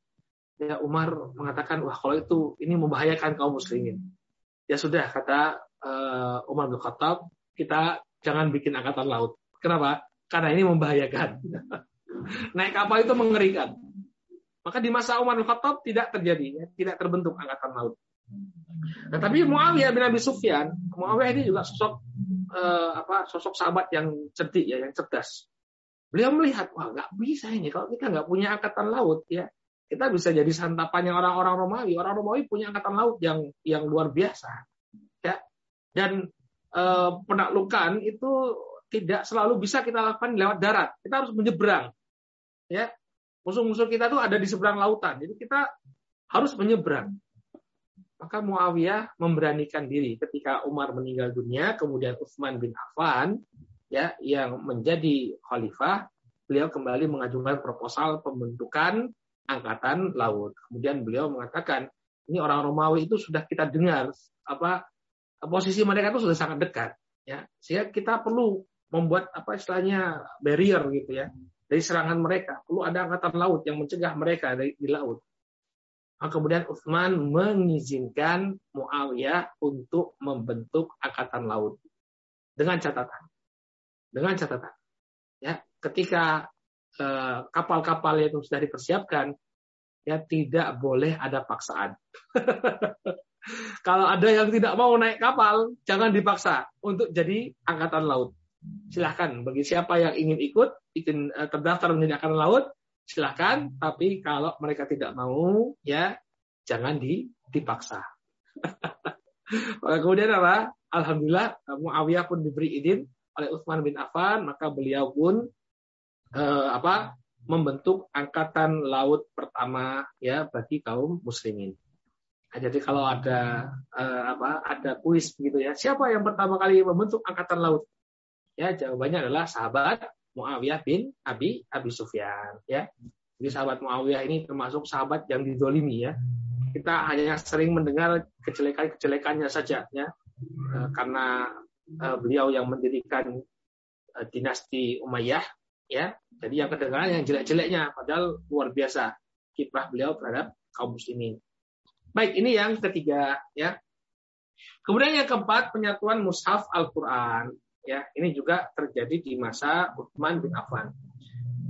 ya Umar mengatakan wah kalau itu ini membahayakan kaum muslimin. Ya sudah kata uh, Umar bin Khattab, kita jangan bikin angkatan laut. Kenapa? Karena ini membahayakan. Naik kapal itu mengerikan. Maka di masa Umar bin Khattab tidak terjadi, ya, tidak terbentuk angkatan laut. Nah, tapi Muawiyah bin Abi Sufyan, Muawiyah ini juga sosok uh, apa sosok sahabat yang cerdik ya, yang cerdas. Beliau melihat, wah nggak bisa ini kalau kita nggak punya angkatan laut ya kita bisa jadi santapannya orang-orang Romawi. Orang Romawi punya angkatan laut yang yang luar biasa. Ya. Dan e, penaklukan itu tidak selalu bisa kita lakukan lewat darat. Kita harus menyeberang. Ya. Musuh-musuh kita tuh ada di seberang lautan. Jadi kita harus menyeberang. Maka Muawiyah memberanikan diri ketika Umar meninggal dunia, kemudian Utsman bin Affan ya yang menjadi khalifah, beliau kembali mengajukan proposal pembentukan angkatan laut. Kemudian beliau mengatakan, ini orang Romawi itu sudah kita dengar apa posisi mereka itu sudah sangat dekat ya. Sehingga kita perlu membuat apa istilahnya barrier gitu ya dari serangan mereka. Perlu ada angkatan laut yang mencegah mereka dari di laut. Nah, kemudian Utsman mengizinkan Muawiyah untuk membentuk angkatan laut dengan catatan. Dengan catatan. Ya, ketika Eh, kapal-kapal itu sudah dipersiapkan, ya tidak boleh ada paksaan. Kalau ada yang tidak mau naik kapal, jangan dipaksa untuk jadi angkatan laut. Silahkan bagi siapa yang ingin ikut, ingin eh, terdaftar menjadi angkatan laut, silahkan. Tapi kalau mereka tidak mau, ya jangan dipaksa. Kemudian apa? Alhamdulillah Muawiyah pun diberi izin oleh Utsman bin Affan, maka beliau pun eh, apa membentuk angkatan laut pertama ya bagi kaum muslimin. Nah, jadi kalau ada eh, apa ada kuis begitu ya, siapa yang pertama kali membentuk angkatan laut? Ya, jawabannya adalah sahabat Muawiyah bin Abi Abi Sufyan ya. Jadi sahabat Muawiyah ini termasuk sahabat yang didolimi ya. Kita hanya sering mendengar kejelekan-kejelekannya saja ya. Eh, karena eh, beliau yang mendirikan eh, dinasti Umayyah ya jadi yang kedengaran yang jelek-jeleknya padahal luar biasa kiprah beliau terhadap kaum muslimin baik ini yang ketiga ya kemudian yang keempat penyatuan mushaf Al-Quran ya ini juga terjadi di masa Utsman bin Affan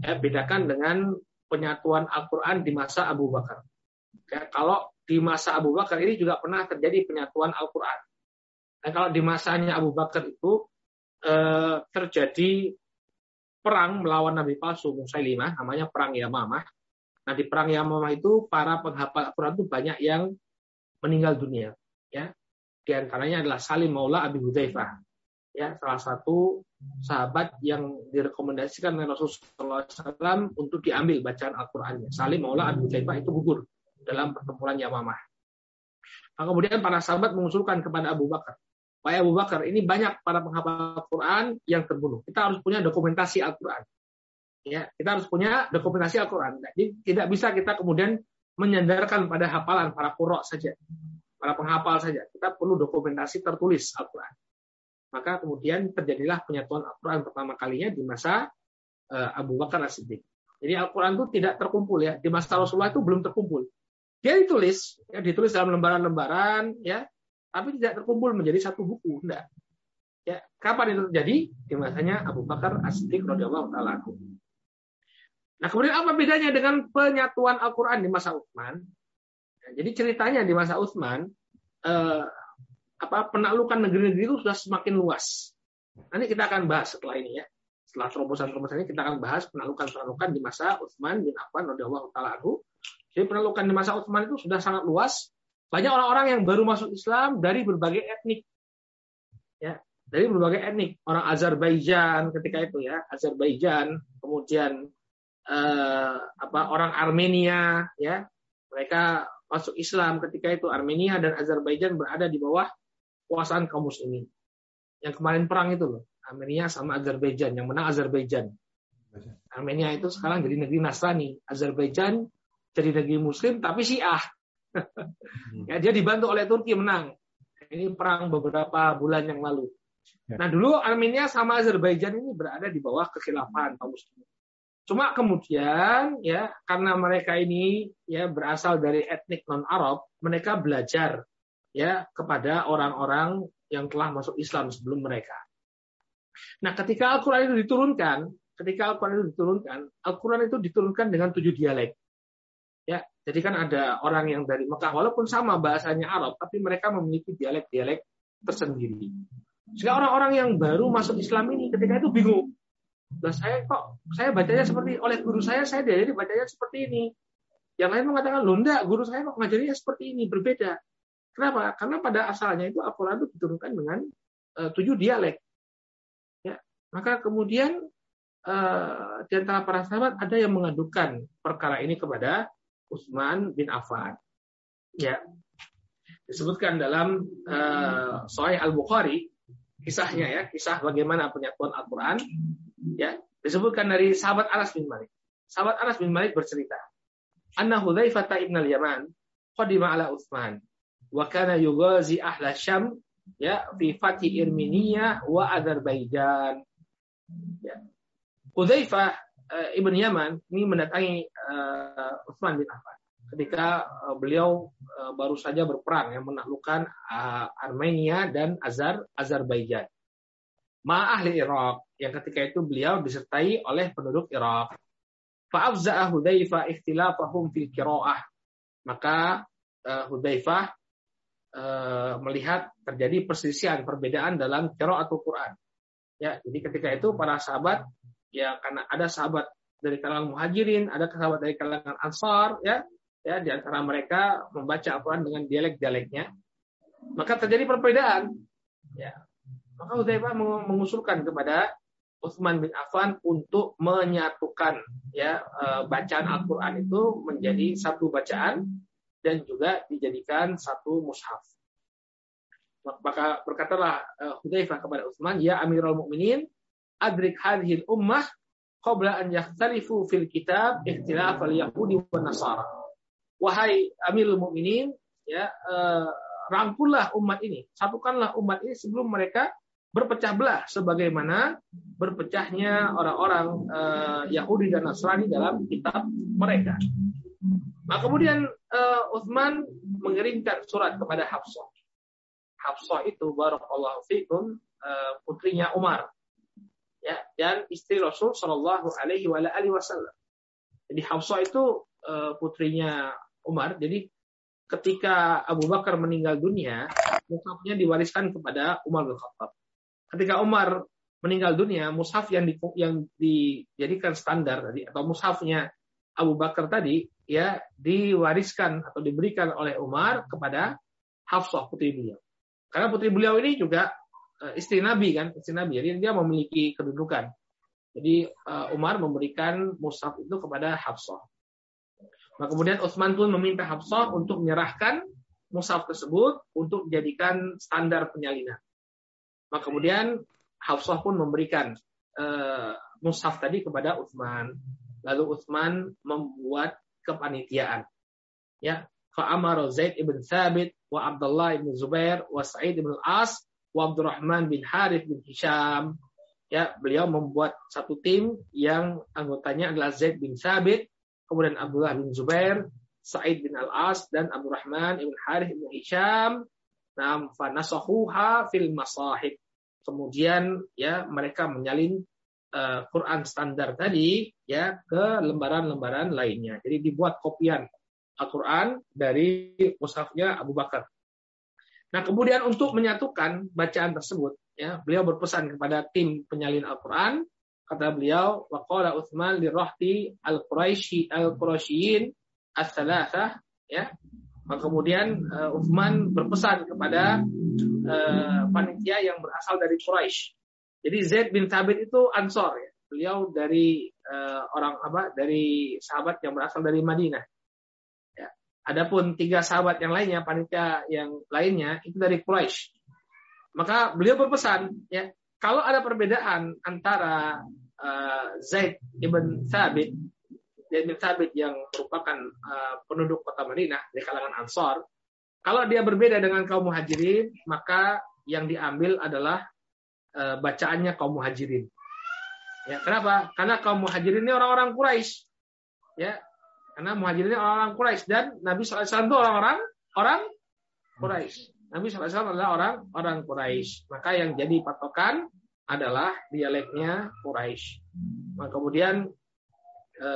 ya bedakan dengan penyatuan Al-Quran di masa Abu Bakar ya kalau di masa Abu Bakar ini juga pernah terjadi penyatuan Al-Quran dan kalau di masanya Abu Bakar itu eh, terjadi perang melawan Nabi palsu Musailimah, namanya perang Yamamah. Nah di perang Yamamah itu para penghafal Al-Quran itu banyak yang meninggal dunia. Ya, di antaranya adalah Salim Maula Abi Hudzaifah. Ya, salah satu sahabat yang direkomendasikan oleh Rasulullah SAW untuk diambil bacaan Al-Qur'annya. Salim Maula Abi Hudzaifah itu gugur dalam pertempuran Yamamah. Nah, kemudian para sahabat mengusulkan kepada Abu Bakar, Pak Abu Bakar, ini banyak para penghafal Al-Quran yang terbunuh. Kita harus punya dokumentasi Al-Quran. Ya, kita harus punya dokumentasi Al-Quran. Jadi tidak bisa kita kemudian menyandarkan pada hafalan para kurok saja, para penghafal saja. Kita perlu dokumentasi tertulis Al-Quran. Maka kemudian terjadilah penyatuan Al-Quran pertama kalinya di masa uh, Abu Bakar As-Siddiq. Jadi Al-Quran itu tidak terkumpul ya. Di masa Rasulullah itu belum terkumpul. Dia ditulis, ya, ditulis dalam lembaran-lembaran, ya, tapi tidak terkumpul menjadi satu buku, enggak. Ya, kapan itu terjadi? Di masanya Abu Bakar As-Siddiq radhiyallahu taala Nah, kemudian apa bedanya dengan penyatuan Al-Qur'an di masa Utsman? Ya, jadi ceritanya di masa Utsman eh, apa penaklukan negeri-negeri itu sudah semakin luas. Nanti kita akan bahas setelah ini ya. Setelah terobosan-terobosan ini kita akan bahas penaklukan-penaklukan di masa Utsman bin Affan radhiyallahu taala jadi penaklukan di masa Utsman itu sudah sangat luas. Banyak orang-orang yang baru masuk Islam dari berbagai etnik. Ya, dari berbagai etnik. Orang Azerbaijan ketika itu ya, Azerbaijan, kemudian eh, apa orang Armenia ya. Mereka masuk Islam ketika itu Armenia dan Azerbaijan berada di bawah kekuasaan kaum muslimin. Yang kemarin perang itu loh, Armenia sama Azerbaijan, yang menang Azerbaijan. Armenia itu sekarang jadi negeri Nasrani. Azerbaijan jadi negeri muslim tapi Syiah. Hmm. ya, dia dibantu oleh Turki menang. Ini perang beberapa bulan yang lalu. Ya. Nah dulu Armenia sama Azerbaijan ini berada di bawah kekhilafan kaum muslim. Cuma kemudian ya karena mereka ini ya berasal dari etnik non Arab, mereka belajar ya kepada orang-orang yang telah masuk Islam sebelum mereka. Nah, ketika Al-Qur'an itu diturunkan, ketika Al-Qur'an itu diturunkan, Al-Qur'an itu diturunkan dengan tujuh dialek. Ya, jadi kan ada orang yang dari Mekah walaupun sama bahasanya Arab, tapi mereka memiliki dialek-dialek tersendiri. Sehingga orang-orang yang baru masuk Islam ini ketika itu bingung. Lah saya kok saya bacanya seperti oleh guru saya saya diajari bacanya seperti ini. Yang lain mengatakan, "Loh enggak, guru saya kok ngajarinya seperti ini, berbeda." Kenapa? Karena pada asalnya itu itu diturunkan dengan uh, tujuh dialek. Ya, maka kemudian uh, di antara para sahabat ada yang mengadukan perkara ini kepada Utsman bin Affan. Ya. Disebutkan dalam uh, Sahih Al-Bukhari kisahnya ya, kisah bagaimana penyatuan Al-Qur'an ya, disebutkan dari sahabat Anas bin Malik. Sahabat Anas bin Malik bercerita, "Anna Hudzaifah ibn al-Yaman qadima ala Utsman wa kana yughazi ahla Syam ya fi fathi Irminia wa Azerbaijan." Ya. Hudzaifah uh, Ibn Yaman ini mendatangi uh, Utsman bin Affan ketika uh, beliau uh, baru saja berperang yang menaklukkan uh, Armenia dan Azar Azerbaijan. Ma ahli Irak yang ketika itu beliau disertai oleh penduduk Irak. Fa'afza'a Hudzaifah ikhtilafahum fil qiraah. Maka uh, Hudzaifah melihat terjadi perselisihan perbedaan dalam qiraatul Quran. Ya, jadi ketika itu para sahabat ya karena ada sahabat dari kalangan muhajirin, ada sahabat dari kalangan ansar, ya, ya di antara mereka membaca Al-Quran dengan dialek-dialeknya, maka terjadi perbedaan. Ya. Maka Hudzaifah mengusulkan kepada Utsman bin Affan untuk menyatukan ya eh, bacaan Al-Quran itu menjadi satu bacaan dan juga dijadikan satu mushaf. Maka berkatalah eh, Hudzaifah kepada Utsman, "Ya Amirul Mukminin, adrik hadhil ummah qabla an yakhtalifu fil kitab ikhtilaf al yahudi wa nasara. Wahai Amirul Mukminin, ya eh, rangkullah umat ini, satukanlah umat ini sebelum mereka berpecah belah sebagaimana berpecahnya orang-orang eh, Yahudi dan Nasrani dalam kitab mereka. Nah, kemudian uh, Uthman mengirimkan surat kepada Hafsah. Hafsah itu barakallahu fikum uh, putrinya Umar ya dan istri Rasul Shallallahu Alaihi Wasallam. Jadi Hafsah itu uh, putrinya Umar. Jadi ketika Abu Bakar meninggal dunia, mushafnya diwariskan kepada Umar bin Khattab. Ketika Umar meninggal dunia, mushaf yang di, yang dijadikan standar tadi atau mushafnya Abu Bakar tadi ya diwariskan atau diberikan oleh Umar kepada Hafsah putri beliau. Karena putri beliau ini juga uh, istri Nabi kan, istri Nabi. Jadi dia memiliki kedudukan. Jadi uh, Umar memberikan mushaf itu kepada Hafsah. Nah, kemudian Utsman pun meminta Hafsah untuk menyerahkan mushaf tersebut untuk dijadikan standar penyalinan. Maka kemudian Hafsah pun memberikan uh, mushaf tadi kepada Utsman. Lalu Utsman membuat kepanitiaan. Ya, fa'amara Zaid ibn Thabit wa Abdullah ibn Zubair wa Sa'id ibn As wa Abdurrahman bin Harith bin Hisham. Ya, beliau membuat satu tim yang anggotanya adalah Zaid bin Thabit, kemudian Abdullah bin Zubair, Sa'id bin Al-As dan Abdurrahman ibn Harith bin Hisham. Nam fanasahuha fil masahib. Kemudian ya mereka menyalin uh, Quran standar tadi ya ke lembaran-lembaran lainnya. Jadi dibuat kopian Al-Quran dari mushafnya Abu Bakar. Nah, kemudian untuk menyatukan bacaan tersebut, ya, beliau berpesan kepada tim penyalin Al-Quran, kata beliau, waqala Utsman li rahti al-Quraisy al-Quraisyin as-salasah, ya. Maka kemudian uh, Utsman berpesan kepada uh, panitia yang berasal dari Quraisy. Jadi Zaid bin Thabit itu Ansor ya. Beliau dari uh, orang apa? Dari sahabat yang berasal dari Madinah. Adapun tiga sahabat yang lainnya, panitia yang lainnya itu dari Quraisy. Maka beliau berpesan, ya, kalau ada perbedaan antara uh, Zaid ibn Thabit, Zaid bin Thabit yang merupakan uh, penduduk kota Madinah di kalangan Ansor, kalau dia berbeda dengan kaum Muhajirin, maka yang diambil adalah bacaannya kaum Muhajirin. Ya, kenapa? Karena kaum Muhajirin ini orang-orang Quraisy. Ya, karena muhajirin orang-orang Quraisy dan Nabi SAW itu orang-orang orang Quraisy. Nabi SAW adalah orang orang Quraisy. Maka yang jadi patokan adalah dialeknya Quraisy. Maka kemudian e,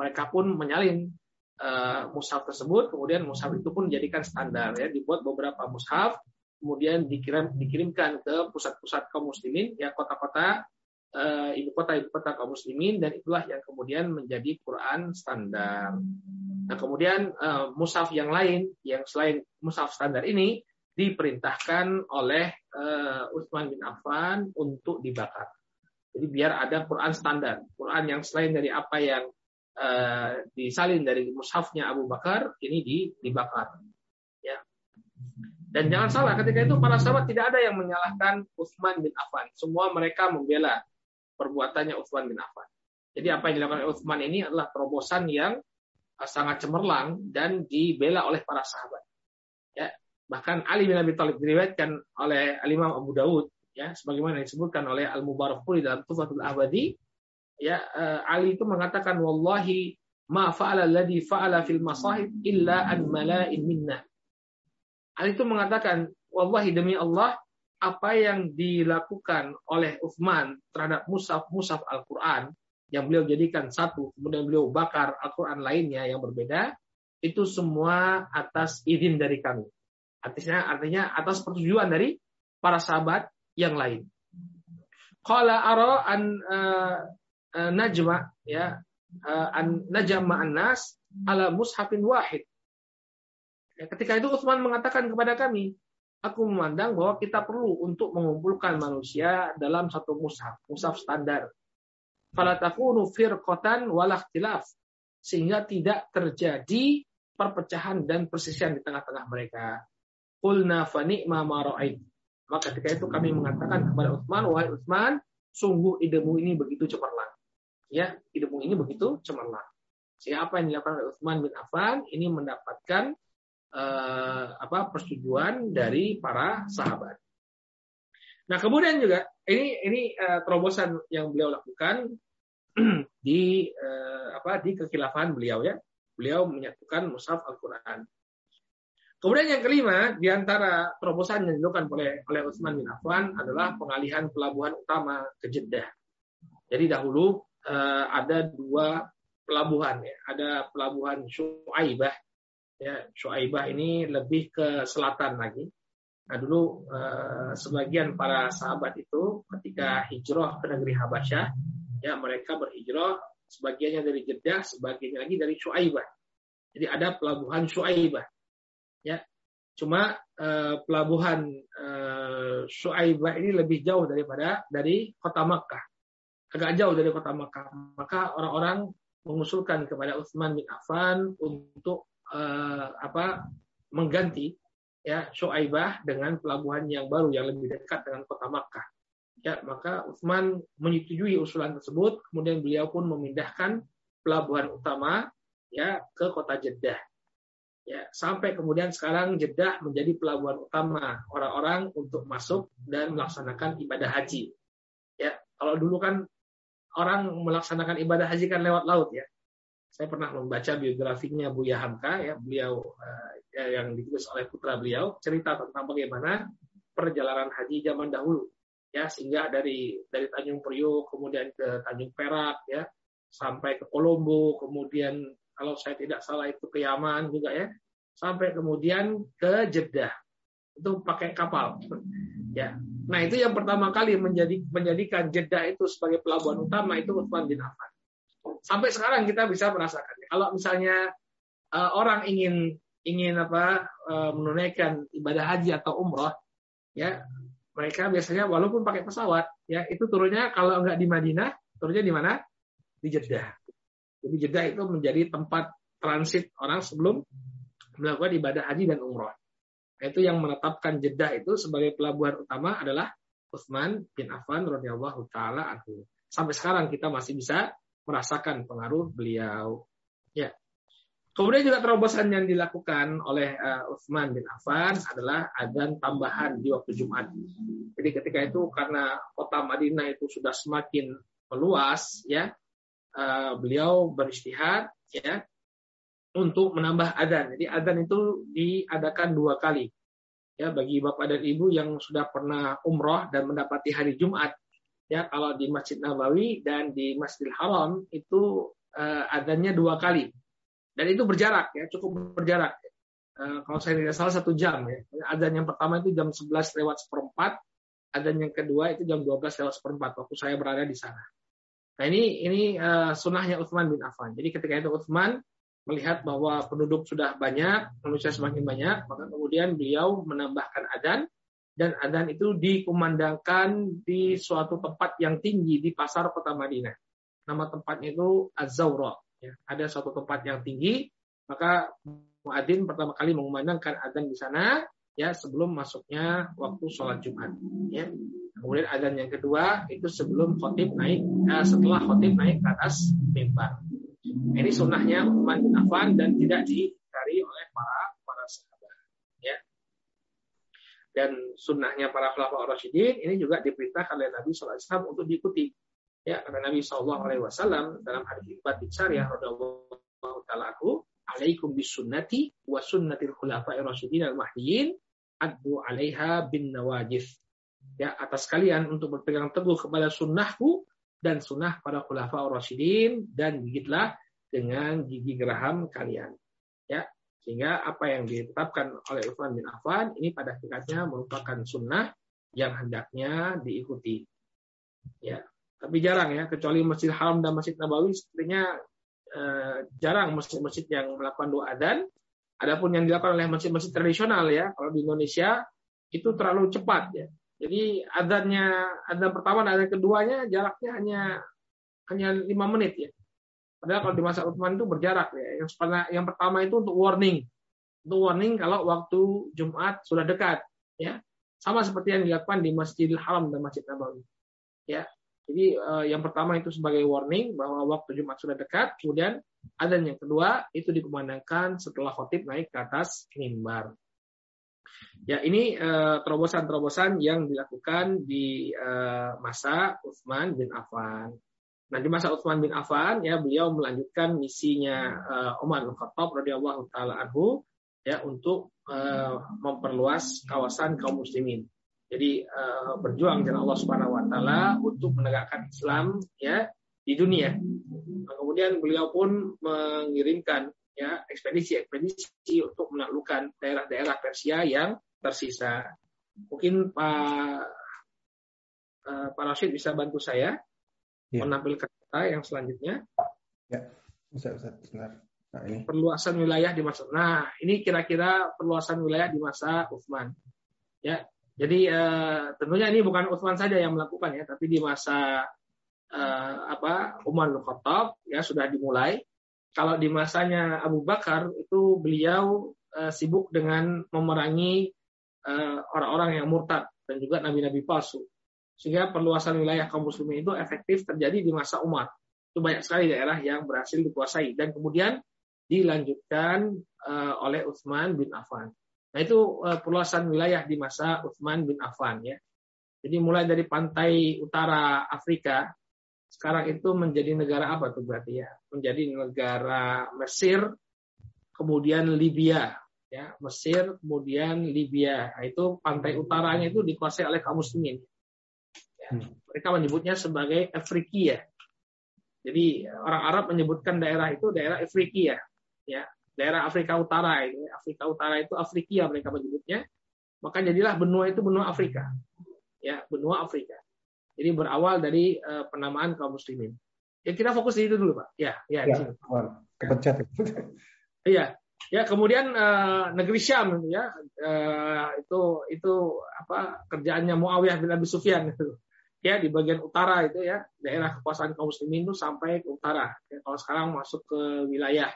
mereka pun menyalin e, mushaf tersebut. Kemudian mushaf itu pun dijadikan standar ya, dibuat beberapa mushaf, kemudian dikirim dikirimkan ke pusat-pusat kaum muslimin ya kota-kota uh, ibu kota ibu kota kaum muslimin dan itulah yang kemudian menjadi Quran standar. Nah kemudian uh, mushaf yang lain yang selain mushaf standar ini diperintahkan oleh uh, Utsman bin Affan untuk dibakar. Jadi biar ada Quran standar, Quran yang selain dari apa yang uh, disalin dari mushafnya Abu Bakar ini dibakar. Dan jangan salah, ketika itu para sahabat tidak ada yang menyalahkan Utsman bin Affan. Semua mereka membela perbuatannya Utsman bin Affan. Jadi apa yang dilakukan Utsman ini adalah terobosan yang uh, sangat cemerlang dan dibela oleh para sahabat. Ya, bahkan Ali bin Abi Thalib diriwayatkan oleh Imam Abu Dawud ya sebagaimana disebutkan oleh Al Mubarakfuri dalam Tufatul Abadi ya uh, Ali itu mengatakan wallahi ma fa'ala alladhi fa'ala fil masahib illa an mala'in minna. Ali itu mengatakan wallahi demi Allah apa yang dilakukan oleh Uthman terhadap musaf-musaf Al-Quran yang beliau jadikan satu, kemudian beliau bakar Al-Quran lainnya yang berbeda, itu semua atas izin dari kami. Artinya, artinya atas persetujuan dari para sahabat yang lain. Qala ara an uh, uh, najma ya an najma an-nas ala mushafin wahid. Ya, ketika itu Utsman mengatakan kepada kami, aku memandang bahwa kita perlu untuk mengumpulkan manusia dalam satu mushaf, mushaf standar. Falatakunu firqatan walakhtilaf. Sehingga tidak terjadi perpecahan dan persisian di tengah-tengah mereka. Qulna fani'ma mara'ait. Maka ketika itu kami mengatakan kepada Utsman, wahai Utsman, sungguh idemu ini begitu cemerlang. Ya, idemu ini begitu cemerlang. Siapa yang dilakukan oleh Utsman bin Affan ini mendapatkan eh, apa persetujuan dari para sahabat. Nah kemudian juga ini ini eh, terobosan yang beliau lakukan di eh, apa di kekhilafan beliau ya. Beliau menyatukan mushaf Al-Qur'an. Kemudian yang kelima di antara terobosan yang dilakukan oleh oleh Utsman bin Affan adalah pengalihan pelabuhan utama ke Jeddah. Jadi dahulu eh, ada dua pelabuhan ya, ada pelabuhan Syuaibah ya Shu'aibah ini lebih ke selatan lagi. Nah dulu eh, sebagian para sahabat itu ketika hijrah ke negeri Habasyah, ya mereka berhijrah sebagiannya dari Jeddah, sebagiannya lagi dari Shu'aibah. Jadi ada pelabuhan Shu'aibah. Ya. Cuma eh, pelabuhan eh, Shu'aibah ini lebih jauh daripada dari kota Makkah. Agak jauh dari kota Makkah. Maka orang-orang mengusulkan kepada Utsman bin Affan untuk eh, apa mengganti ya Shu'aibah dengan pelabuhan yang baru yang lebih dekat dengan kota Makkah. Ya, maka Utsman menyetujui usulan tersebut, kemudian beliau pun memindahkan pelabuhan utama ya ke kota Jeddah. Ya, sampai kemudian sekarang Jeddah menjadi pelabuhan utama orang-orang untuk masuk dan melaksanakan ibadah haji. Ya, kalau dulu kan orang melaksanakan ibadah haji kan lewat laut ya. Saya pernah membaca biografinya Buya Hamka ya, beliau uh, yang ditulis oleh putra beliau cerita tentang bagaimana perjalanan haji zaman dahulu ya sehingga dari dari Tanjung Priok kemudian ke Tanjung Perak ya sampai ke Kolombo kemudian kalau saya tidak salah itu ke Yaman juga ya sampai kemudian ke Jeddah. Itu pakai kapal ya. Nah itu yang pertama kali menjadi menjadikan Jeddah itu sebagai pelabuhan utama itu Utsman bin Affan sampai sekarang kita bisa merasakannya. Kalau misalnya uh, orang ingin ingin apa uh, menunaikan ibadah haji atau umroh ya mereka biasanya walaupun pakai pesawat ya itu turunnya kalau nggak di Madinah turunnya di mana? Di Jeddah. Jadi Jeddah itu menjadi tempat transit orang sebelum melakukan ibadah haji dan umroh. Nah, itu yang menetapkan Jeddah itu sebagai pelabuhan utama adalah Utsman bin Affan radhiyallahu taala anhu. Sampai sekarang kita masih bisa merasakan pengaruh beliau ya Kemudian juga terobosan yang dilakukan oleh uh, Utsman bin Affan adalah adzan tambahan di waktu Jumat. Jadi ketika itu karena kota Madinah itu sudah semakin meluas, ya uh, beliau beristihad ya untuk menambah adzan. Jadi adzan itu diadakan dua kali. Ya bagi bapak dan ibu yang sudah pernah umroh dan mendapati hari Jumat, ya kalau di Masjid Nabawi dan di Masjidil Haram itu uh, adzannya dua kali dan itu berjarak ya, cukup berjarak. Uh, kalau saya tidak salah satu jam ya. Adzan yang pertama itu jam 11 lewat seperempat, adzan yang kedua itu jam 12 lewat seperempat waktu saya berada di sana. Nah ini ini uh, sunnahnya Utsman bin Affan. Jadi ketika itu Utsman melihat bahwa penduduk sudah banyak, manusia semakin banyak, maka kemudian beliau menambahkan adzan dan adzan itu dikumandangkan di suatu tempat yang tinggi di pasar kota Madinah. Nama tempatnya itu Az-Zawra ya, ada suatu tempat yang tinggi, maka muadzin pertama kali mengumandangkan adzan di sana ya sebelum masuknya waktu sholat Jumat. Ya. Kemudian adzan yang kedua itu sebelum khotib naik, ya, setelah khotib naik ke atas mimbar. Ini sunnahnya Utsman bin dan tidak dicari oleh para para sahabat. Ya. Dan sunnahnya para khulafaur rasyidin ini juga diperintahkan oleh Nabi SAW untuk diikuti. Ya, kata Nabi Wasallam dalam hadis Ibad Syariah radhiallahu taala aku, alaikum bisunnati wa sunnatil khulafa'ir rasyidin al mahdiyin addu 'alaiha bin nawajif. Ya, atas kalian untuk berpegang teguh kepada sunnahku dan sunnah para khulafa rasyidin dan gigitlah dengan gigi geraham kalian. Sehingga apa yang ditetapkan oleh Utsman bin Affan ini pada hakikatnya merupakan sunnah yang hendaknya diikuti. Ya, tapi jarang ya, kecuali Masjid Haram dan Masjid Nabawi sepertinya eh, jarang masjid-masjid yang melakukan doa dan adapun yang dilakukan oleh masjid-masjid tradisional ya, kalau di Indonesia itu terlalu cepat ya. Jadi adanya adzan pertama dan adzan keduanya jaraknya hanya hanya lima menit ya. Padahal kalau di masa Utsman itu berjarak ya. Yang yang pertama itu untuk warning. Untuk warning kalau waktu Jumat sudah dekat ya. Sama seperti yang dilakukan di Masjidil Haram dan Masjid Nabawi. Ya, jadi uh, yang pertama itu sebagai warning bahwa waktu Jumat sudah dekat, kemudian ada yang kedua itu dikumandangkan setelah khotib naik ke atas mimbar. Ya ini uh, terobosan-terobosan yang dilakukan di uh, masa Utsman bin Affan. Nah di masa Utsman bin Affan ya beliau melanjutkan misinya uh, Umar bin Khattab radhiyallahu taala anhu ya untuk uh, memperluas kawasan kaum muslimin. Jadi uh, berjuang jalan Allah Subhanahu wa taala untuk menegakkan Islam ya di dunia. Nah, kemudian beliau pun mengirimkan ya ekspedisi-ekspedisi untuk menaklukkan daerah-daerah Persia yang tersisa. Mungkin Pak uh, Pak Rashid bisa bantu saya ya. menampilkan kata yang selanjutnya. Ya, bisa, bisa, benar. Nah, ini. Perluasan wilayah di masa. Nah, ini kira-kira perluasan wilayah di masa Utsman. Ya, jadi uh, tentunya ini bukan Utsman saja yang melakukan ya, tapi di masa uh, apa Umar bin Khattab ya sudah dimulai. Kalau di masanya Abu Bakar itu beliau uh, sibuk dengan memerangi orang-orang uh, yang murtad dan juga nabi-nabi palsu. Sehingga perluasan wilayah kaum muslimin itu efektif terjadi di masa Umar. Itu banyak sekali daerah yang berhasil dikuasai dan kemudian dilanjutkan uh, oleh Utsman bin Affan. Nah itu uh, perluasan wilayah di masa Utsman bin Affan ya. Jadi mulai dari pantai utara Afrika sekarang itu menjadi negara apa tuh berarti ya? Menjadi negara Mesir, kemudian Libya ya, Mesir, kemudian Libya. Nah, itu pantai utaranya itu dikuasai oleh kaum muslimin. Ya, mereka menyebutnya sebagai Afrikia. Jadi orang Arab menyebutkan daerah itu daerah Afrikia ya. Daerah Afrika Utara ini. Afrika Utara itu Afrika mereka menyebutnya. Maka jadilah benua itu benua Afrika. Ya benua Afrika. Jadi berawal dari uh, penamaan kaum muslimin. Ya kita fokus di itu dulu pak. Ya ya, ya kepencet. Iya. Ya kemudian uh, negeri Syam ya. Uh, itu itu apa kerjaannya Muawiyah bin Abi Sufyan itu ya di bagian utara itu ya daerah kekuasaan kaum muslimin itu sampai ke utara ya, kalau sekarang masuk ke wilayah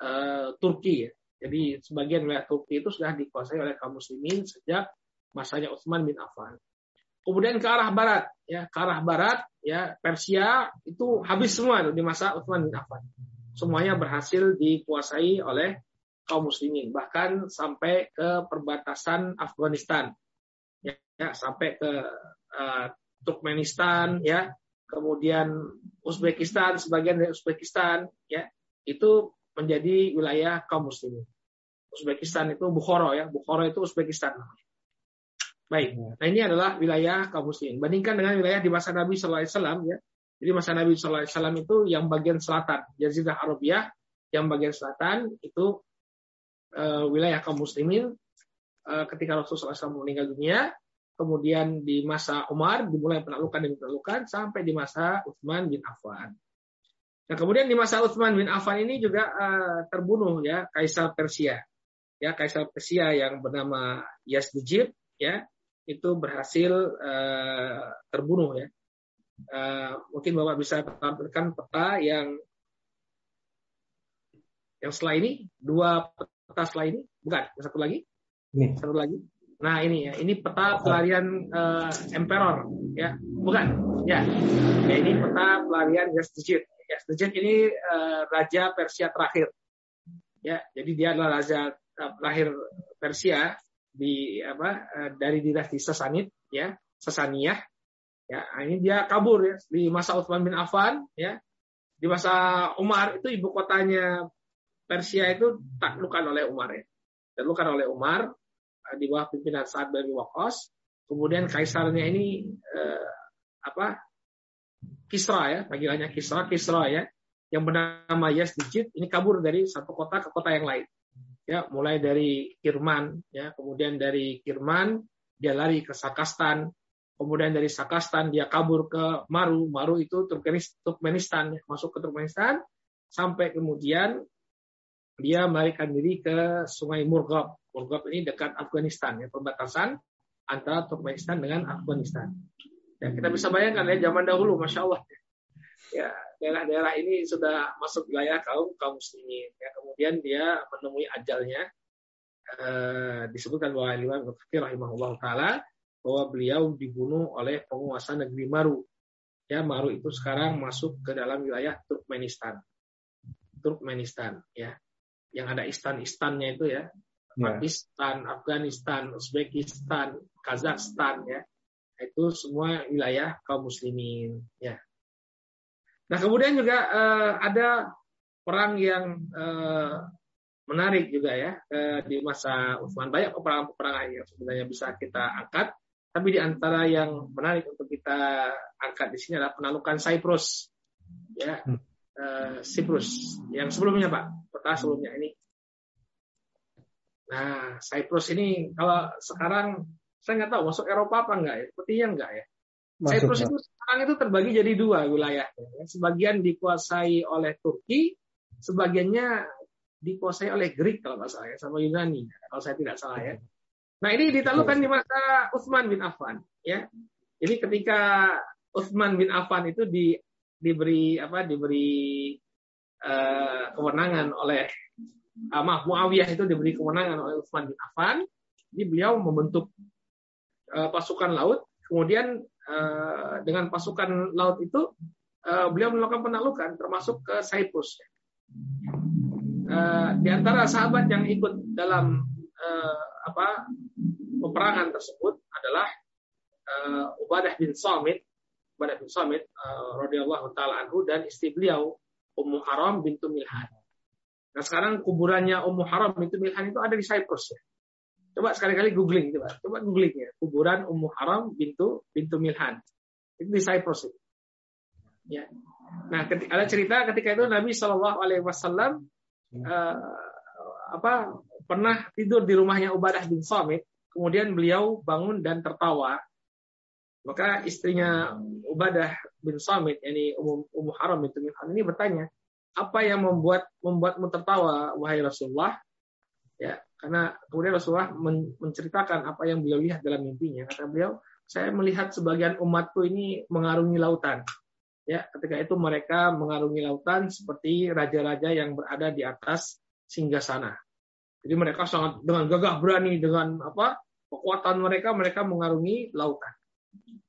uh, Turki. Ya. Jadi sebagian wilayah Turki itu sudah dikuasai oleh kaum muslimin sejak masanya Utsman bin Affan. Kemudian ke arah barat, ya ke arah barat, ya Persia itu habis semua di masa Utsman bin Affan. Semuanya berhasil dikuasai oleh kaum muslimin, bahkan sampai ke perbatasan Afghanistan, ya, ya sampai ke uh, Turkmenistan, ya kemudian Uzbekistan, sebagian dari Uzbekistan, ya itu menjadi wilayah kaum muslimin. Uzbekistan itu Bukhara ya, Bukhara itu Uzbekistan. Baik, ya. nah ini adalah wilayah kaum muslimin. Bandingkan dengan wilayah di masa Nabi Sallallahu Alaihi Wasallam ya. Jadi masa Nabi Sallallahu Alaihi Wasallam itu yang bagian selatan, Jazidah Arabia, yang bagian selatan itu uh, wilayah kaum muslimin. Uh, ketika Rasulullah SAW meninggal dunia, kemudian di masa Umar dimulai penaklukan dan penaklukan sampai di masa Utsman bin Affan. Nah, kemudian di masa Utsman bin Affan ini juga uh, terbunuh ya kaisar Persia. Ya, kaisar Persia yang bernama Yazdijib ya, itu berhasil uh, terbunuh ya. Uh, mungkin Bapak bisa tampilkan peta yang yang setelah ini, dua peta setelah ini, bukan, satu lagi. Ini. Satu lagi. Nah, ini ya, ini peta pelarian uh, emperor ya, bukan. Ya. ya ini peta pelarian Yazdijib Yazdijad ini uh, raja Persia terakhir. Ya, jadi dia adalah raja terakhir Persia di apa uh, dari dinasti Sasanid ya, Sasaniyah. Ya, nah, ini dia kabur ya di masa Utsman bin Affan ya. Di masa Umar itu ibu kotanya Persia itu taklukan oleh Umar ya. Taklukan oleh Umar di bawah pimpinan Sa'ad bin Waqqas. Kemudian kaisarnya ini uh, apa Kisra ya, panggilannya Kisra, Kisra ya, yang bernama Yazdijid ini kabur dari satu kota ke kota yang lain. Ya, mulai dari Kirman, ya, kemudian dari Kirman dia lari ke Sakastan, kemudian dari Sakastan dia kabur ke Maru, Maru itu Turkmenistan, ya, masuk ke Turkmenistan, sampai kemudian dia melarikan diri ke Sungai Murghab. Murghab ini dekat Afghanistan, ya, perbatasan antara Turkmenistan dengan Afghanistan. Ya, kita bisa bayangkan ya zaman dahulu, masya Allah. Ya, daerah-daerah ini sudah masuk wilayah kaum kaum muslimin. Ya, kemudian dia menemui ajalnya. Eh, disebutkan bahwa Imam Fakir rahimahullah taala bahwa beliau dibunuh oleh penguasa negeri Maru. Ya, Maru itu sekarang masuk ke dalam wilayah Turkmenistan. Turkmenistan, ya. Yang ada istan-istannya itu ya. Ya. Pakistan, Afghanistan, Uzbekistan, Kazakhstan ya. Itu semua wilayah kaum muslimin ya. Nah kemudian juga uh, ada perang yang uh, menarik juga ya uh, di masa Utsman. Banyak peperangan-peperangan yang sebenarnya bisa kita angkat. Tapi di antara yang menarik untuk kita angkat di sini adalah penaklukan Cyprus ya. Uh, Cyprus. Yang sebelumnya Pak. Peta sebelumnya. Ini nah Cyprus ini kalau sekarang saya nggak tahu masuk Eropa apa enggak ya? Sepertinya enggak ya. Cyprus itu sekarang itu terbagi jadi dua wilayah. Sebagian dikuasai oleh Turki, sebagiannya dikuasai oleh Greek kalau nggak salah ya, sama Yunani kalau saya tidak salah ya. Nah ini ditaklukkan di masa Utsman bin Affan ya. Jadi ketika Utsman bin Affan itu di, diberi apa diberi uh, kewenangan oleh uh, maaf Muawiyah itu diberi kewenangan oleh Utsman bin Affan, jadi beliau membentuk uh, pasukan laut, kemudian uh, dengan pasukan laut itu uh, beliau melakukan penaklukan termasuk ke Cyprus. Uh, di antara sahabat yang ikut dalam uh, apa peperangan tersebut adalah uh, Ubadah bin Samit, Ubadah bin Samit uh, radhiyallahu taala anhu dan istri beliau Ummu Haram bintu Milhan. Nah sekarang kuburannya Ummu Haram bintu Milhan itu ada di Cyprus ya. Coba sekali-kali googling coba, coba googling ya. Kuburan Ummu Haram bintu bintu Milhan. Itu di Cyprus itu. Ya. Nah, ketika, ada cerita ketika itu Nabi Shallallahu Alaihi Wasallam uh, apa pernah tidur di rumahnya Ubadah bin Samit, kemudian beliau bangun dan tertawa. Maka istrinya Ubadah bin Samit, yani Ummu, Haram bintu Milhan ini bertanya, apa yang membuat membuatmu tertawa wahai Rasulullah? Ya, karena kemudian Rasulullah menceritakan apa yang beliau lihat dalam mimpinya. Kata beliau, saya melihat sebagian umatku ini mengarungi lautan. Ya, ketika itu mereka mengarungi lautan seperti raja-raja yang berada di atas singgasana. Jadi mereka sangat dengan gagah berani dengan apa kekuatan mereka mereka mengarungi lautan.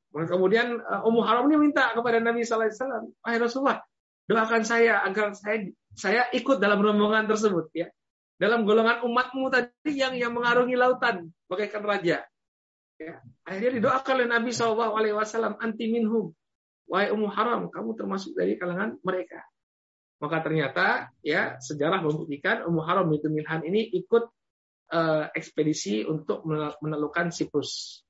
Kemudian uh, Ummu Haram ini minta kepada Nabi Sallallahu Alaihi Wasallam, Wahai Rasulullah, doakan saya agar saya saya ikut dalam rombongan tersebut ya dalam golongan umatmu tadi yang yang mengarungi lautan bagaikan raja. Ya. Akhirnya didoakan oleh Nabi Shallallahu Alaihi Wasallam anti minhum. Wahai Haram, kamu termasuk dari kalangan mereka. Maka ternyata ya sejarah membuktikan Ummu Haram itu Milhan ini ikut uh, ekspedisi untuk menelukan Siprus.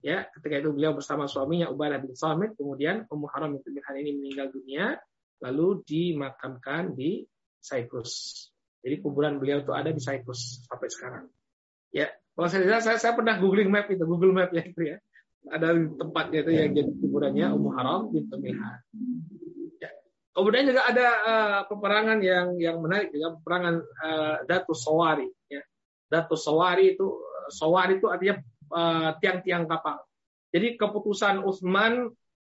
Ya, ketika itu beliau bersama suaminya Ubadah bin Samit, kemudian Ummu Haram itu Milhan ini meninggal dunia, lalu dimakamkan di Cyprus. Jadi kuburan beliau itu ada di Cyprus sampai sekarang. Ya, kalau saya saya, saya pernah googling map itu, Google Map ya itu ya. Ada tempatnya itu yang jadi kuburannya Ummu Haram bin Milhan. Ya. Kemudian juga ada uh, peperangan yang yang menarik juga peperangan uh, Datu Sawari ya. Datu Sawari itu Sawari itu artinya uh, tiang-tiang kapal. Jadi keputusan Utsman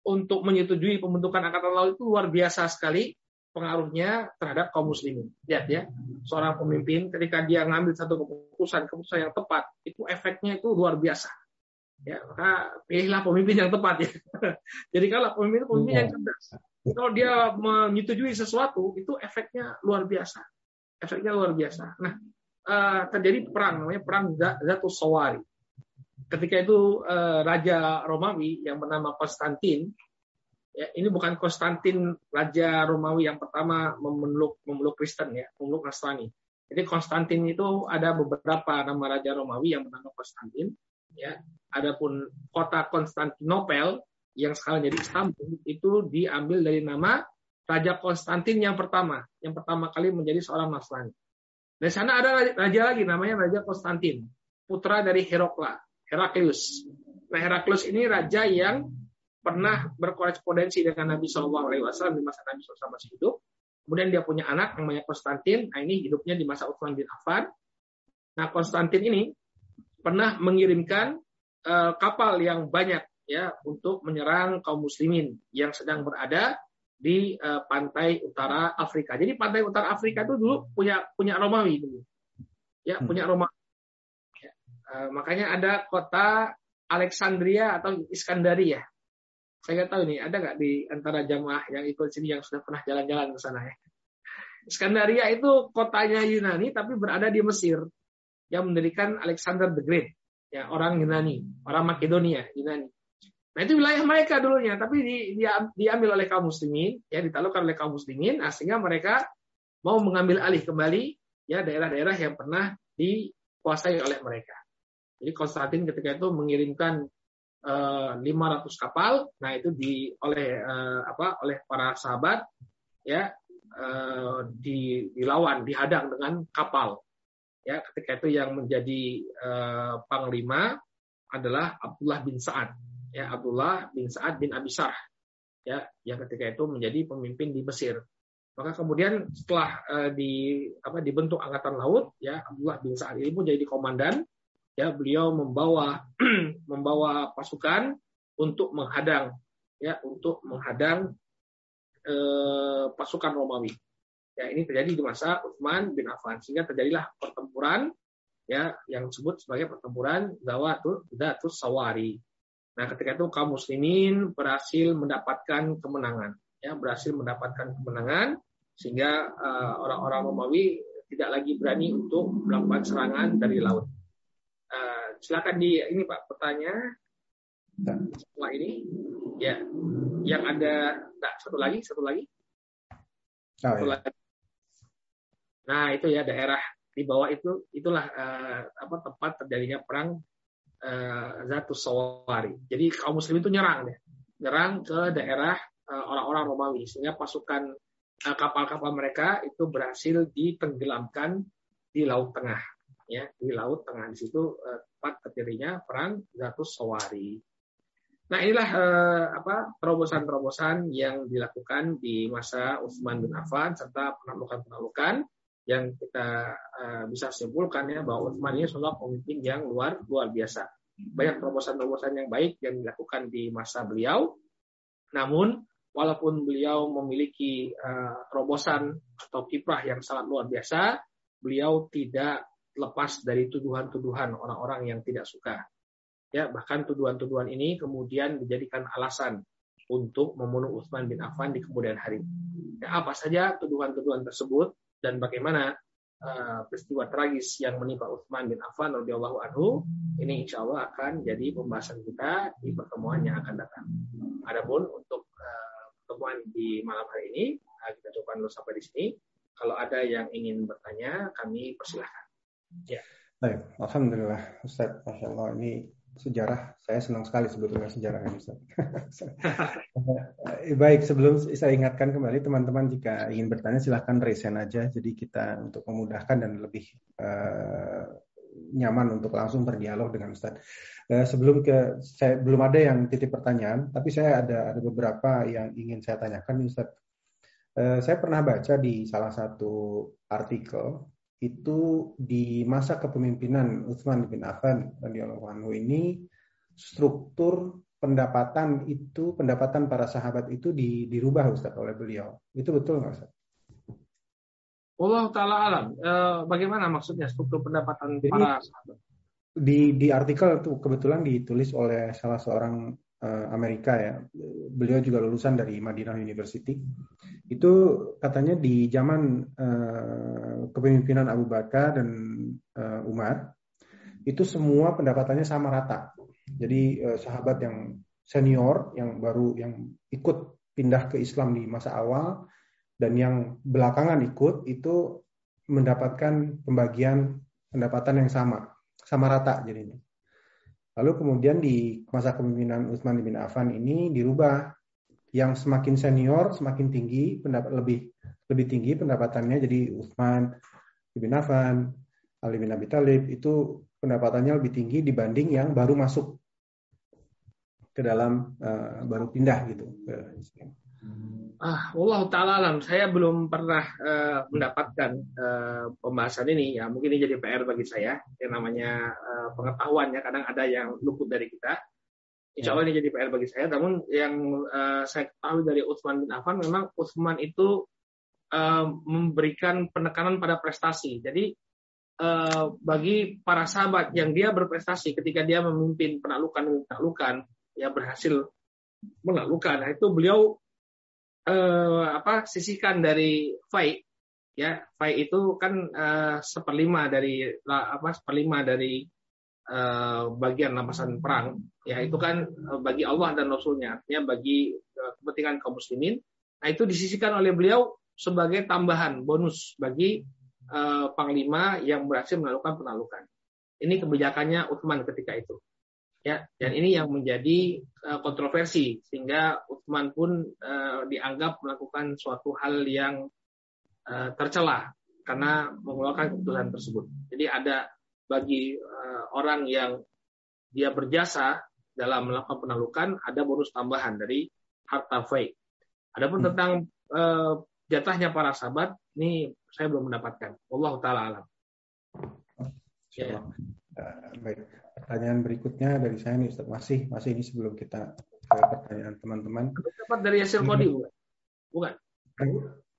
untuk menyetujui pembentukan angkatan laut itu luar biasa sekali pengaruhnya terhadap kaum muslimin. Lihat ya, seorang pemimpin ketika dia ngambil satu keputusan, keputusan yang tepat, itu efeknya itu luar biasa. Ya, maka pilihlah pemimpin yang tepat ya. Jadi kalau pemimpin pemimpin yang cerdas. Kalau dia menyetujui sesuatu, itu efeknya luar biasa. Efeknya luar biasa. Nah, uh, terjadi perang namanya perang Zatus Sawari. Ketika itu uh, Raja Romawi yang bernama Konstantin Ya, ini bukan Konstantin Raja Romawi yang pertama memeluk memeluk Kristen ya, memeluk Nasrani. Jadi Konstantin itu ada beberapa nama Raja Romawi yang bernama Konstantin. Ya, adapun kota Konstantinopel yang sekarang jadi Istanbul itu diambil dari nama Raja Konstantin yang pertama, yang pertama kali menjadi seorang Nasrani. Di sana ada raja lagi namanya Raja Konstantin, putra dari Herokla, Heraklius. Nah, Heraklius ini raja yang pernah berkorespondensi dengan Nabi Shallallahu Alaihi Wasallam di masa Nabi SAW masih hidup. Kemudian dia punya anak namanya Konstantin. Nah ini hidupnya di masa Utsman bin Affan. Nah Konstantin ini pernah mengirimkan uh, kapal yang banyak ya untuk menyerang kaum muslimin yang sedang berada di uh, pantai utara Afrika. Jadi pantai utara Afrika itu dulu punya punya Romawi dulu. Ya, hmm. punya Romawi. Uh, makanya ada kota Alexandria atau Iskandaria saya nggak tahu nih, ada nggak di antara jamaah yang ikut sini yang sudah pernah jalan-jalan ke sana ya? Iskandaria itu kotanya Yunani tapi berada di Mesir yang mendirikan Alexander the Great, ya orang Yunani, orang Makedonia Yunani. Nah itu wilayah mereka dulunya, tapi di, di, diambil oleh kaum muslimin, ya ditaklukkan oleh kaum muslimin, nah, sehingga mereka mau mengambil alih kembali ya daerah-daerah yang pernah dikuasai oleh mereka. Jadi Konstantin ketika itu mengirimkan 500 eh, kapal. Nah, itu di oleh uh, apa oleh para sahabat ya uh, di dilawan, dihadang dengan kapal. Ya, ketika itu yang menjadi panglima adalah Abdullah bin Sa'ad. ya Abdullah bin Sa'ad bin Abi Sarh ya yang ketika itu menjadi pemimpin di Mesir. Maka kemudian setelah uh, di apa dibentuk angkatan laut ya Abdullah bin Sa'ad ini pun jadi komandan ya beliau membawa membawa pasukan untuk menghadang ya untuk menghadang eh, pasukan Romawi. Ya ini terjadi di masa Utsman bin Affan sehingga terjadilah pertempuran ya yang disebut sebagai pertempuran Zawatul Zatus Sawari. Nah, ketika itu kaum muslimin berhasil mendapatkan kemenangan, ya, berhasil mendapatkan kemenangan sehingga uh, orang-orang Romawi tidak lagi berani untuk melakukan serangan dari laut. Silakan di ini Pak pertanyaan. Setelah ini. Ya yang ada nah, satu lagi satu lagi. Oh, satu iya. lagi. Nah itu ya daerah di bawah itu itulah uh, apa tempat terjadinya perang uh, Zatus Sawari jadi kaum muslim itu nyerang deh. Nyerang ke daerah uh, orang-orang Romawi. Sehingga pasukan kapal-kapal uh, mereka itu berhasil ditenggelamkan di laut tengah ya di laut tengah di situ uh, tempat terjadinya perang Zatus Sawari Nah inilah eh, apa terobosan-terobosan yang dilakukan di masa Utsman bin Affan serta penaklukan-penaklukan yang kita eh, bisa simpulkan ya bahwa Utsman ini sosok pemimpin yang luar luar biasa. Banyak terobosan-terobosan yang baik yang dilakukan di masa beliau. Namun walaupun beliau memiliki eh, terobosan atau kiprah yang sangat luar biasa, beliau tidak lepas dari tuduhan-tuduhan orang-orang yang tidak suka Ya, bahkan tuduhan-tuduhan ini kemudian dijadikan alasan untuk membunuh Utsman bin Affan di kemudian hari. Ya, apa saja tuduhan-tuduhan tersebut dan bagaimana uh, peristiwa tragis yang menimpa Utsman bin Affan radhiyallahu anhu ini insya Allah akan jadi pembahasan kita di pertemuan yang akan datang. Adapun untuk uh, pertemuan di malam hari ini uh, kita coba dulu sampai di sini. Kalau ada yang ingin bertanya, kami persilahkan. Ya. Baik, Alhamdulillah Ustaz, Masya Allah ini sejarah saya senang sekali sebetulnya sejarah ini Baik, sebelum saya ingatkan kembali teman-teman jika ingin bertanya silahkan resen aja. Jadi kita untuk memudahkan dan lebih uh, nyaman untuk langsung berdialog dengan Ustaz. Uh, sebelum ke saya belum ada yang titip pertanyaan, tapi saya ada ada beberapa yang ingin saya tanyakan Ustaz. Uh, saya pernah baca di salah satu artikel itu di masa kepemimpinan Utsman bin Affan radhiyallahu anhu ini struktur pendapatan itu pendapatan para sahabat itu di, dirubah Ustaz oleh beliau. Itu betul nggak Ustaz? Allah taala alam. E, bagaimana maksudnya struktur pendapatan Jadi, para sahabat? Di di artikel itu kebetulan ditulis oleh salah seorang Amerika ya. Beliau juga lulusan dari Madinah University. Itu katanya di zaman uh, kepemimpinan Abu Bakar dan uh, Umar itu semua pendapatannya sama rata. Jadi sahabat yang senior yang baru yang ikut pindah ke Islam di masa awal dan yang belakangan ikut itu mendapatkan pembagian pendapatan yang sama, sama rata jadinya. Lalu kemudian di masa kepemimpinan Utsman bin Affan ini dirubah yang semakin senior semakin tinggi pendapat lebih lebih tinggi pendapatannya jadi Utsman bin Affan, Ali bin Abi Thalib itu pendapatannya lebih tinggi dibanding yang baru masuk ke dalam uh, baru pindah gitu ke Islam. Ah, Allah taala alam. Saya belum pernah uh, mendapatkan uh, pembahasan ini ya. Mungkin ini jadi PR bagi saya. Yang namanya uh, pengetahuan ya. Kadang ada yang luput dari kita. Insya Allah ya. ini jadi PR bagi saya. Namun yang uh, saya tahu dari Utsman bin Affan memang Utsman itu uh, memberikan penekanan pada prestasi. Jadi uh, bagi para sahabat yang dia berprestasi ketika dia memimpin penaklukan penaklukan ya berhasil menaklukkan. Nah, itu beliau eh, apa sisihkan dari fai. Ya fai itu kan eh, seperlima dari apa seperlima dari eh, bagian rampasan perang. Ya itu kan eh, bagi Allah dan Rasulnya. Artinya bagi eh, kepentingan kaum muslimin. Nah itu disisihkan oleh beliau sebagai tambahan bonus bagi eh, panglima yang berhasil melakukan penaklukan ini kebijakannya Utsman ketika itu ya dan ini yang menjadi uh, kontroversi sehingga Utsman pun uh, dianggap melakukan suatu hal yang uh, tercela karena mengeluarkan keputusan tersebut. Jadi ada bagi uh, orang yang dia berjasa dalam melakukan penaklukan ada bonus tambahan dari harta fai. Adapun hmm. tentang uh, jatahnya para sahabat ini saya belum mendapatkan. Allah taala alam. Ya. Uh, baik. Pertanyaan berikutnya dari saya nih Ustaz. Masih masih ini sebelum kita ke pertanyaan teman-teman. Dapat dari Yasir Kodi bukan? Bukan.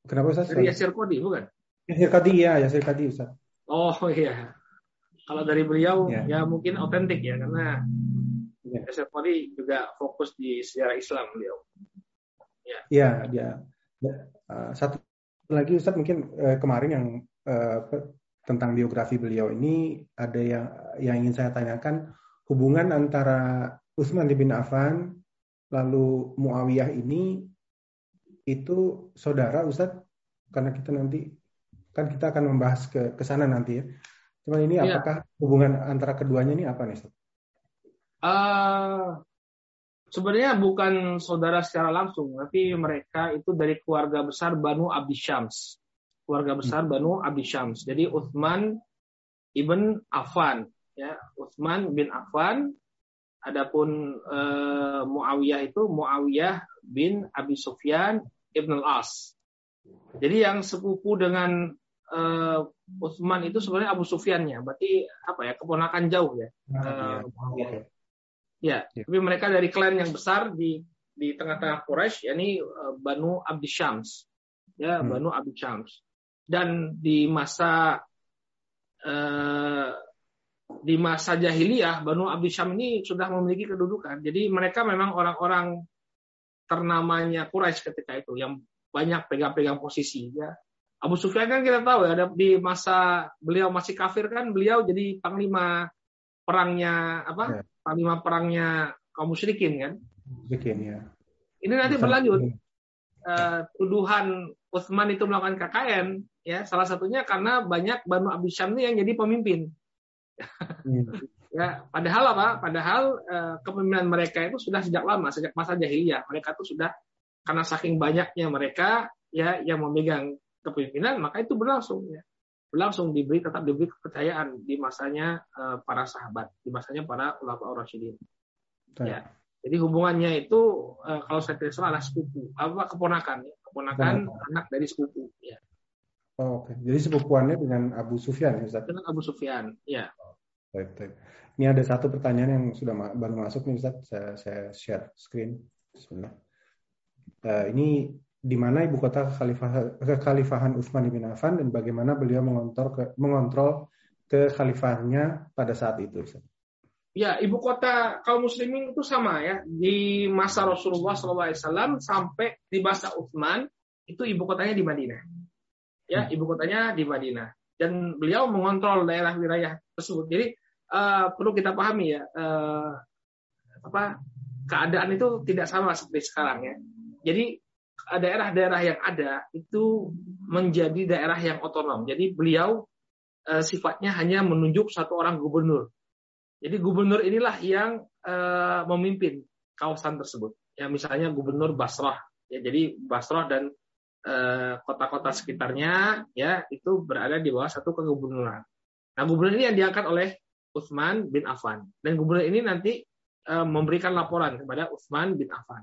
Kenapa Ustaz? Dari Yasir Kodi bukan? Yasir Kodi ya, Yasir Kodi Ustaz. Oh iya. Kalau dari beliau ya, ya mungkin otentik ya karena ya. Yasir Kodi juga fokus di sejarah Islam beliau. Ya. Iya, dia. Ya. Satu lagi Ustaz mungkin uh, kemarin yang uh, tentang biografi beliau ini ada yang yang ingin saya tanyakan hubungan antara Utsman bin Affan lalu Muawiyah ini itu saudara Ustaz karena kita nanti kan kita akan membahas ke ke sana nanti ya. Cuma ini ya. apakah hubungan antara keduanya ini apa nih Ustaz? Uh, sebenarnya bukan saudara secara langsung, tapi mereka itu dari keluarga besar Banu Abdi Syams. Keluarga besar. Banu Abdi Syams. Jadi Uthman ibn Affan, ya Uthman bin Affan. Adapun uh, Muawiyah itu Muawiyah bin Abi Sufyan ibn al-As. Jadi yang sepupu dengan uh, Utsman itu sebenarnya Abu Sufyannya, berarti apa ya keponakan jauh ya. Nah, uh, ya. ya, tapi mereka dari klan yang besar di di tengah-tengah Quraisy, yakni uh, Banu Abdi Syams, ya hmm. Banu Abdi Syams. Dan di masa uh, di masa jahiliyah Banu Abdi Syam ini sudah memiliki kedudukan. Jadi mereka memang orang-orang ternamanya Quraisy ketika itu yang banyak pegang-pegang posisi ya Abu Sufyan kan kita tahu ya, di masa beliau masih kafir kan beliau jadi panglima perangnya apa? Ya. Panglima perangnya kaum musyrikin kan? Musyrikin ya. Ini nanti berlanjut. Uh, tuduhan Utsman itu melakukan KKN ya salah satunya karena banyak Banu Abi Syam ini yang jadi pemimpin. Hmm. ya, padahal apa? Padahal uh, kepemimpinan mereka itu sudah sejak lama, sejak masa jahiliyah. Mereka itu sudah karena saking banyaknya mereka ya yang memegang kepemimpinan maka itu berlangsung ya berlangsung diberi tetap diberi kepercayaan di masanya uh, para sahabat di masanya para ulama rasyidin ya jadi hubungannya itu uh, kalau saya tidak salah sepupu apa keponakan ya keponakan nah. anak dari sepupu ya oh, oke okay. jadi sepupuannya dengan Abu Sufyan ya Ustaz? dengan Abu Sufyan ya baik baik ini ada satu pertanyaan yang sudah baru masuk nih Ustaz saya, saya share screen Bismillah. Uh, ini di mana ibu kota kekhalifah, kekhalifahan Utsman bin Affan dan bagaimana beliau mengontrol ke, mengontrol kekhalifahnya pada saat itu. Ya, ibu kota kaum muslimin itu sama ya. Di masa Rasulullah SAW sampai di masa Utsman itu ibu kotanya di Madinah. Ya, hmm. ibu kotanya di Madinah. Dan beliau mengontrol daerah wilayah tersebut. Jadi uh, perlu kita pahami ya, uh, apa keadaan itu tidak sama seperti sekarang ya. Jadi daerah-daerah yang ada itu menjadi daerah yang otonom. Jadi beliau e, sifatnya hanya menunjuk satu orang gubernur. Jadi gubernur inilah yang e, memimpin kawasan tersebut. Ya misalnya gubernur Basrah. Ya jadi Basrah dan kota-kota sekitarnya ya itu berada di bawah satu kegubernuran. Nah gubernur ini yang diangkat oleh Utsman bin Affan dan gubernur ini nanti memberikan laporan kepada Utsman bin Affan.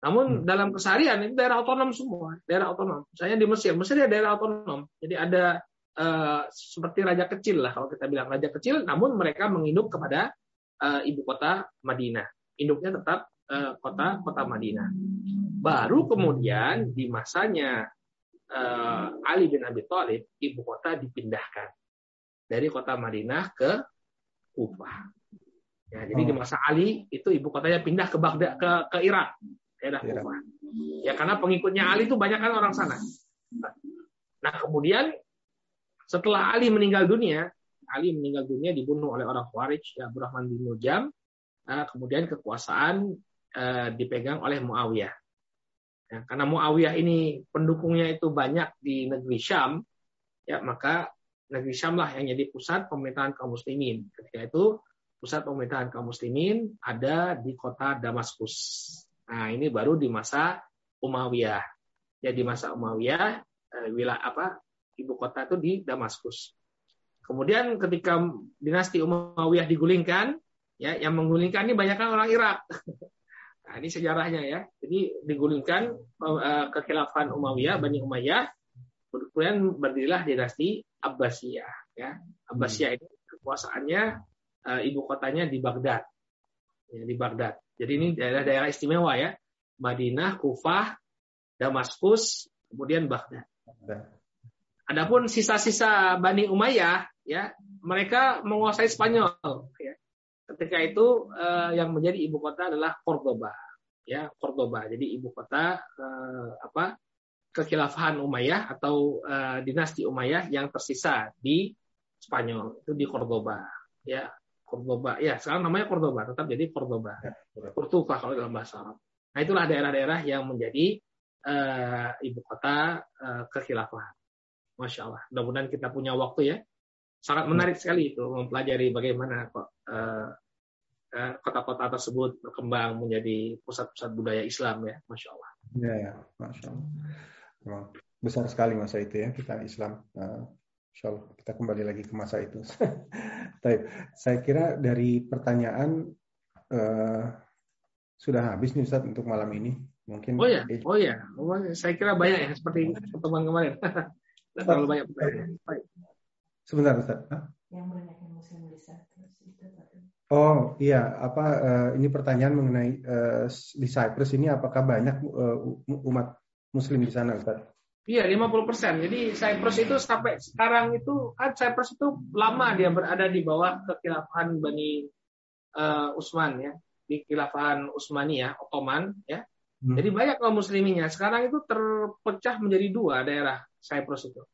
Namun hmm. dalam keseharian itu daerah otonom semua, daerah otonom. Misalnya di Mesir, Mesir ya daerah otonom. Jadi ada uh, seperti raja kecil lah kalau kita bilang raja kecil, namun mereka menginduk kepada uh, ibu kota Madinah. Induknya tetap kota kota Madinah. Baru kemudian di masanya uh, Ali bin Abi Thalib, ibu kota dipindahkan dari kota Madinah ke Kufah. Ya, jadi oh. di masa Ali itu ibu kotanya pindah ke Baghdad ke ke Irak daerah ya. Kufah. Ya karena pengikutnya Ali itu banyak kan orang sana. Nah kemudian setelah Ali meninggal dunia, Ali meninggal dunia dibunuh oleh orang Khawarij, ya Abdurrahman bin Muljam. Nah, kemudian kekuasaan eh, dipegang oleh Muawiyah. Ya, karena Muawiyah ini pendukungnya itu banyak di negeri Syam, ya maka negeri Syam lah yang jadi pusat pemerintahan kaum muslimin. Ketika itu pusat pemerintahan kaum muslimin ada di kota Damaskus. Nah, ini baru di masa Umayyah. Ya di masa Umayyah eh, wilayah apa ibu kota itu di Damaskus. Kemudian ketika dinasti Umayyah digulingkan, Ya, yang menggulingkan ini banyak kan orang Irak. Nah, ini sejarahnya ya. Jadi digulingkan uh, kekhilafan Umayyah, Bani Umayyah, kemudian berdirilah dinasti Abbasiyah. Ya, Abbasiyah ini kekuasaannya uh, ibu kotanya di Baghdad. Ya, di Baghdad. Jadi ini daerah-daerah istimewa ya. Madinah, Kufah, Damaskus, kemudian Baghdad. Adapun sisa-sisa Bani Umayyah, ya mereka menguasai Spanyol. Ya. Ketika itu eh, yang menjadi ibu kota adalah Cordoba, ya Cordoba. Jadi ibu kota eh, apa kekhilafahan Umayyah atau eh, dinasti Umayyah yang tersisa di Spanyol itu di Cordoba, ya Cordoba. Ya sekarang namanya Cordoba, tetap jadi Cordoba. Ya, Kurtuba kalau dalam bahasa Arab. Nah itulah daerah-daerah yang menjadi uh, ibu kota uh, kekhilafahan. Masya Allah. Mudah-mudahan kita punya waktu ya. Sangat menarik sekali itu mempelajari bagaimana kok uh, kota-kota tersebut berkembang menjadi pusat-pusat budaya Islam ya, masya Allah. Ya, ya. masya Allah. besar sekali masa itu ya kita Islam. Insya Allah kita kembali lagi ke masa itu. Tapi saya kira dari pertanyaan uh, sudah habis nih Ustaz untuk malam ini. Mungkin Oh ya, oh ya. Oh, saya kira banyak ya seperti pertemuan kemarin. Tidak terlalu banyak pertanyaan. Baik. Sebentar, Ustaz. Yang di Oh iya, apa uh, ini pertanyaan mengenai uh, di Cyprus ini apakah banyak uh, umat muslim di sana, Ustaz? Iya, 50 persen. Jadi Cyprus itu sampai sekarang itu kan Cyprus itu lama dia berada di bawah kekilafahan Bani uh, Utsman ya, di kilafahan ya, Ottoman ya. Hmm. Jadi banyak kaum musliminnya. Sekarang itu terpecah menjadi dua daerah Cyprus itu.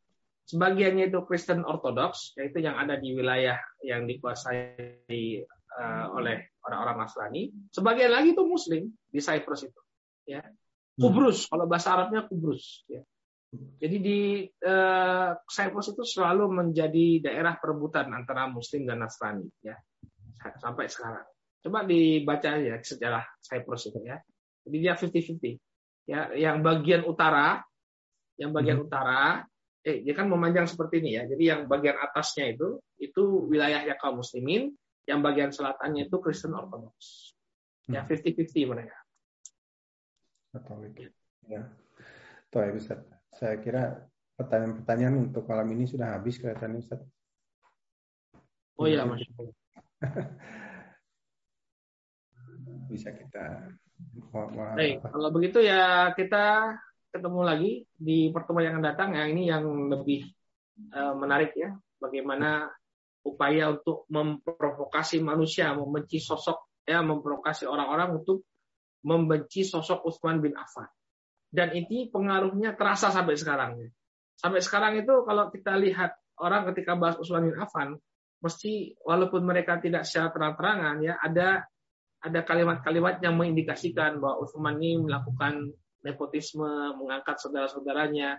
Sebagiannya itu Kristen Ortodoks, yaitu yang ada di wilayah yang dikuasai uh, oleh orang-orang Nasrani. Sebagian lagi itu Muslim di Cyprus itu. Ya. Kubrus, hmm. kalau bahasa Arabnya Kubrus. Ya. Jadi di uh, Cyprus itu selalu menjadi daerah perebutan antara Muslim dan Nasrani. Ya. Sampai sekarang. Coba dibaca ya sejarah Cyprus itu ya. Jadi dia 50-50. Ya, yang bagian utara, yang bagian hmm. utara, eh dia kan memanjang seperti ini ya. Jadi yang bagian atasnya itu itu wilayahnya kaum muslimin, yang bagian selatannya itu Kristen Ortodoks. Ya 50-50 hmm. mereka. Atau itu. Ya. Tuh ya Ustaz. Saya kira pertanyaan-pertanyaan untuk malam ini sudah habis kelihatannya Ustaz. Oh iya, Mas. Bisa kita Baik, kalau begitu ya kita ketemu lagi di pertemuan yang akan datang. Yang ini yang lebih uh, menarik ya, bagaimana upaya untuk memprovokasi manusia, membenci sosok ya, memprovokasi orang-orang untuk membenci sosok Utsman bin Affan. Dan ini pengaruhnya terasa sampai sekarang. Sampai sekarang itu kalau kita lihat orang ketika bahas Utsman bin Affan, mesti walaupun mereka tidak secara terang-terangan ya ada ada kalimat-kalimat yang mengindikasikan bahwa Utsman ini melakukan nepotisme, mengangkat saudara-saudaranya.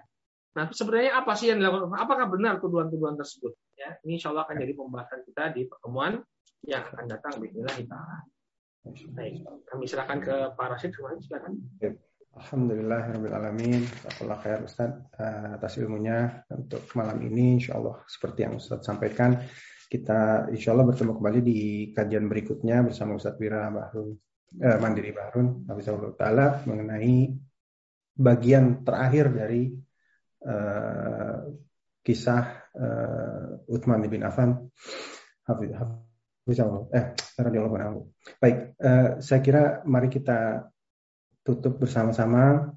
Nah, sebenarnya apa sih yang dilakukan? Apakah benar tuduhan-tuduhan tersebut? Ya, ini insya Allah akan jadi pembahasan kita di pertemuan yang akan datang. Bismillah Baik, kami silakan ke Pak Rashid. Silakan. Alhamdulillah, Alamin. Allah khair Ustaz eh, atas ilmunya untuk malam ini. Insya Allah seperti yang Ustaz sampaikan kita insya Allah bertemu kembali di kajian berikutnya bersama Ustadz Wira Bahrun, eh, Mandiri Bahrun, Ta'ala mengenai bagian terakhir dari uh, kisah uh, Uthman bin Affan. Hafizahullah. Eh, Baik, uh, saya kira mari kita tutup bersama-sama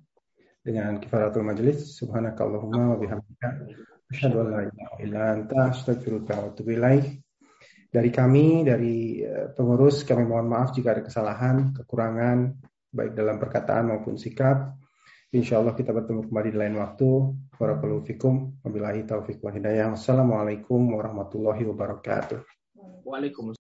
dengan kifaratul majelis. Subhanakallahumma wa bihamdika Asyhadu an la ilaha illa anta astaghfiruka wa atubu Dari kami, dari eh, pengurus, kami mohon maaf jika ada kesalahan, kekurangan, baik dalam perkataan maupun sikap. Insya Allah kita bertemu kembali di lain waktu. Barakallahu fikum. Wabillahi taufiq wa hidayah. Wassalamualaikum warahmatullahi wabarakatuh. Waalaikumsalam.